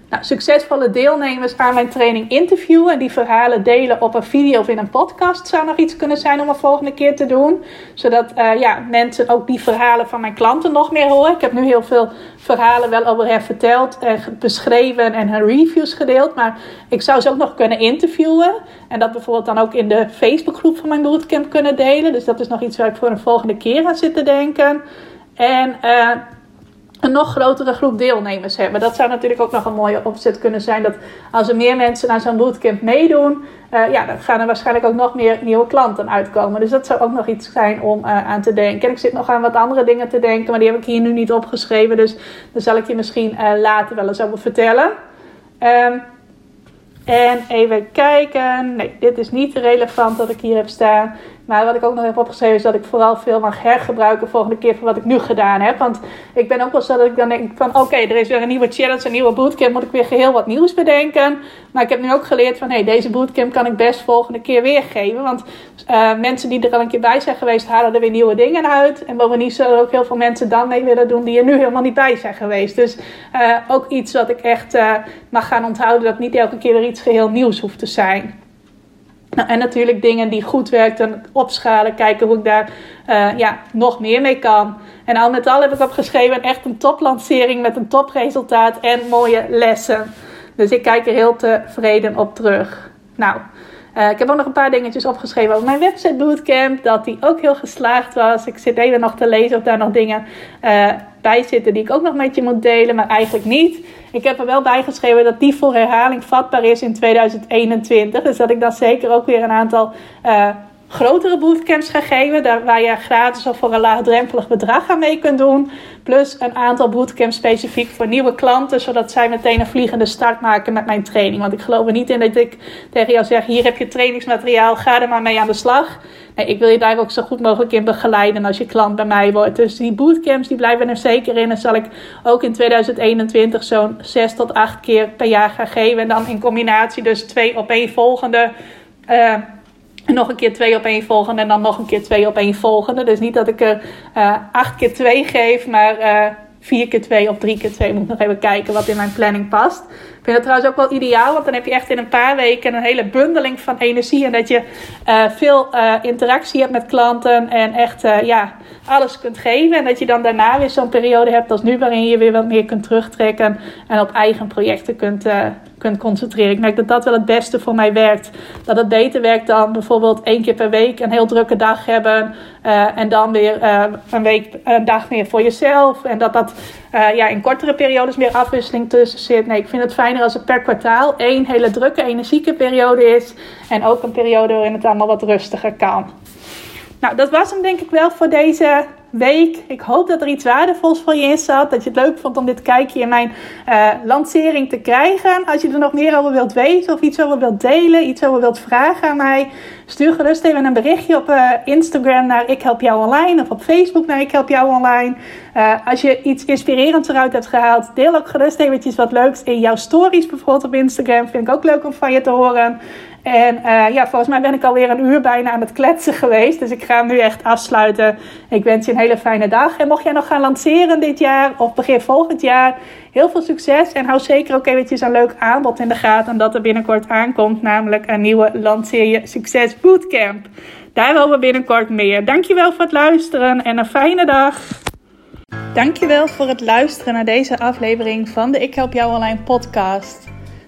Nou, succesvolle deelnemers aan mijn training interviewen en die verhalen delen op een video of in een podcast zou nog iets kunnen zijn om een volgende keer te doen. Zodat uh, ja, mensen ook die verhalen van mijn klanten nog meer horen. Ik heb nu heel veel verhalen wel over hen verteld en beschreven en hun reviews gedeeld. Maar ik zou ze ook nog kunnen interviewen. En dat bijvoorbeeld dan ook in de Facebookgroep van mijn bootcamp kunnen delen. Dus dat is nog iets waar ik voor een volgende keer aan zit te denken. En uh, een nog grotere groep deelnemers hebben. Dat zou natuurlijk ook nog een mooie opzet kunnen zijn. Dat als er meer mensen naar zo'n bootcamp meedoen, uh, ja, dan gaan er waarschijnlijk ook nog meer nieuwe klanten uitkomen. Dus dat zou ook nog iets zijn om uh, aan te denken. En ik zit nog aan wat andere dingen te denken, maar die heb ik hier nu niet opgeschreven. Dus daar zal ik je misschien uh, later wel eens over vertellen. Um, en even kijken. Nee, dit is niet relevant dat ik hier heb staan. Maar wat ik ook nog heb opgeschreven is dat ik vooral veel mag hergebruiken volgende keer voor wat ik nu gedaan heb. Want ik ben ook wel zo dat ik dan denk van oké, er is weer een nieuwe challenge, een nieuwe bootcamp, moet ik weer geheel wat nieuws bedenken. Maar ik heb nu ook geleerd van hé, deze bootcamp kan ik best volgende keer weergeven. Want uh, mensen die er al een keer bij zijn geweest, halen er weer nieuwe dingen uit. En bovendien zullen ook heel veel mensen dan mee willen doen die er nu helemaal niet bij zijn geweest. Dus uh, ook iets wat ik echt uh, mag gaan onthouden, dat niet elke keer weer iets geheel nieuws hoeft te zijn. Nou, en natuurlijk dingen die goed werken, opschalen, kijken hoe ik daar uh, ja, nog meer mee kan. En al met al heb ik opgeschreven echt een toplancering met een topresultaat en mooie lessen. Dus ik kijk er heel tevreden op terug. Nou, uh, ik heb ook nog een paar dingetjes opgeschreven over mijn website bootcamp. Dat die ook heel geslaagd was. Ik zit even nog te lezen of daar nog dingen uh, bij zitten die ik ook nog met je moet delen. Maar eigenlijk niet. Ik heb er wel bij geschreven dat die voor herhaling vatbaar is in 2021. Dus dat ik dan zeker ook weer een aantal uh, grotere bootcamps ga geven. Daar, waar je gratis of voor een laagdrempelig bedrag aan mee kunt doen. Plus een aantal bootcamps specifiek voor nieuwe klanten. Zodat zij meteen een vliegende start maken met mijn training. Want ik geloof er niet in dat ik tegen jou zeg: hier heb je trainingsmateriaal, ga er maar mee aan de slag. Nee, ik wil je daar ook zo goed mogelijk in begeleiden als je klant bij mij wordt. Dus die bootcamps die blijven er zeker in. En zal ik ook in 2021 zo'n 6 tot 8 keer per jaar gaan geven. En dan in combinatie dus twee op één volgende. Uh, nog een keer twee op één volgende en dan nog een keer twee op één volgende. Dus niet dat ik er uh, acht keer twee geef, maar uh, vier keer twee of drie keer twee. Moet nog even kijken wat in mijn planning past. Vind het trouwens ook wel ideaal, want dan heb je echt in een paar weken een hele bundeling van energie. En dat je uh, veel interactie hebt met klanten en echt ja, alles kunt geven. En dat je dan daarna weer zo'n periode hebt als nu, waarin je weer wat meer kunt terugtrekken en op eigen projecten kunt, kunt concentreren. Ik merk dat dat wel het beste voor mij werkt. Dat het beter werkt dan bijvoorbeeld één keer per week een heel drukke dag hebben. En dan weer een week, een dag meer voor jezelf. En dat dat uh, ja, in kortere periodes meer afwisseling tussen zit. Nee, ik vind het fijner als het per kwartaal één hele drukke, energieke periode is. En ook een periode waarin het allemaal wat rustiger kan. Nou, dat was hem denk ik wel voor deze week. Ik hoop dat er iets waardevols voor je in zat. Dat je het leuk vond om dit kijkje in mijn uh, lancering te krijgen. Als je er nog meer over wilt weten of iets over wilt delen, iets over wilt vragen aan mij, stuur gerust even een berichtje op uh, Instagram naar Ik Help Jou Online of op Facebook naar Ik Help Jou Online. Uh, als je iets inspirerends eruit hebt gehaald, deel ook gerust eventjes wat leuks in jouw stories, bijvoorbeeld op Instagram. Vind ik ook leuk om van je te horen. En uh, ja, volgens mij ben ik alweer een uur bijna aan het kletsen geweest. Dus ik ga hem nu echt afsluiten. Ik wens je een hele fijne dag. En mocht jij nog gaan lanceren dit jaar of begin volgend jaar, heel veel succes. En hou zeker ook eventjes een leuk aanbod in de gaten dat er binnenkort aankomt. Namelijk een nieuwe Lanceer je Succes Bootcamp. Daarover binnenkort meer. Dankjewel voor het luisteren en een fijne dag. Dankjewel voor het luisteren naar deze aflevering van de Ik Help Jou Online podcast.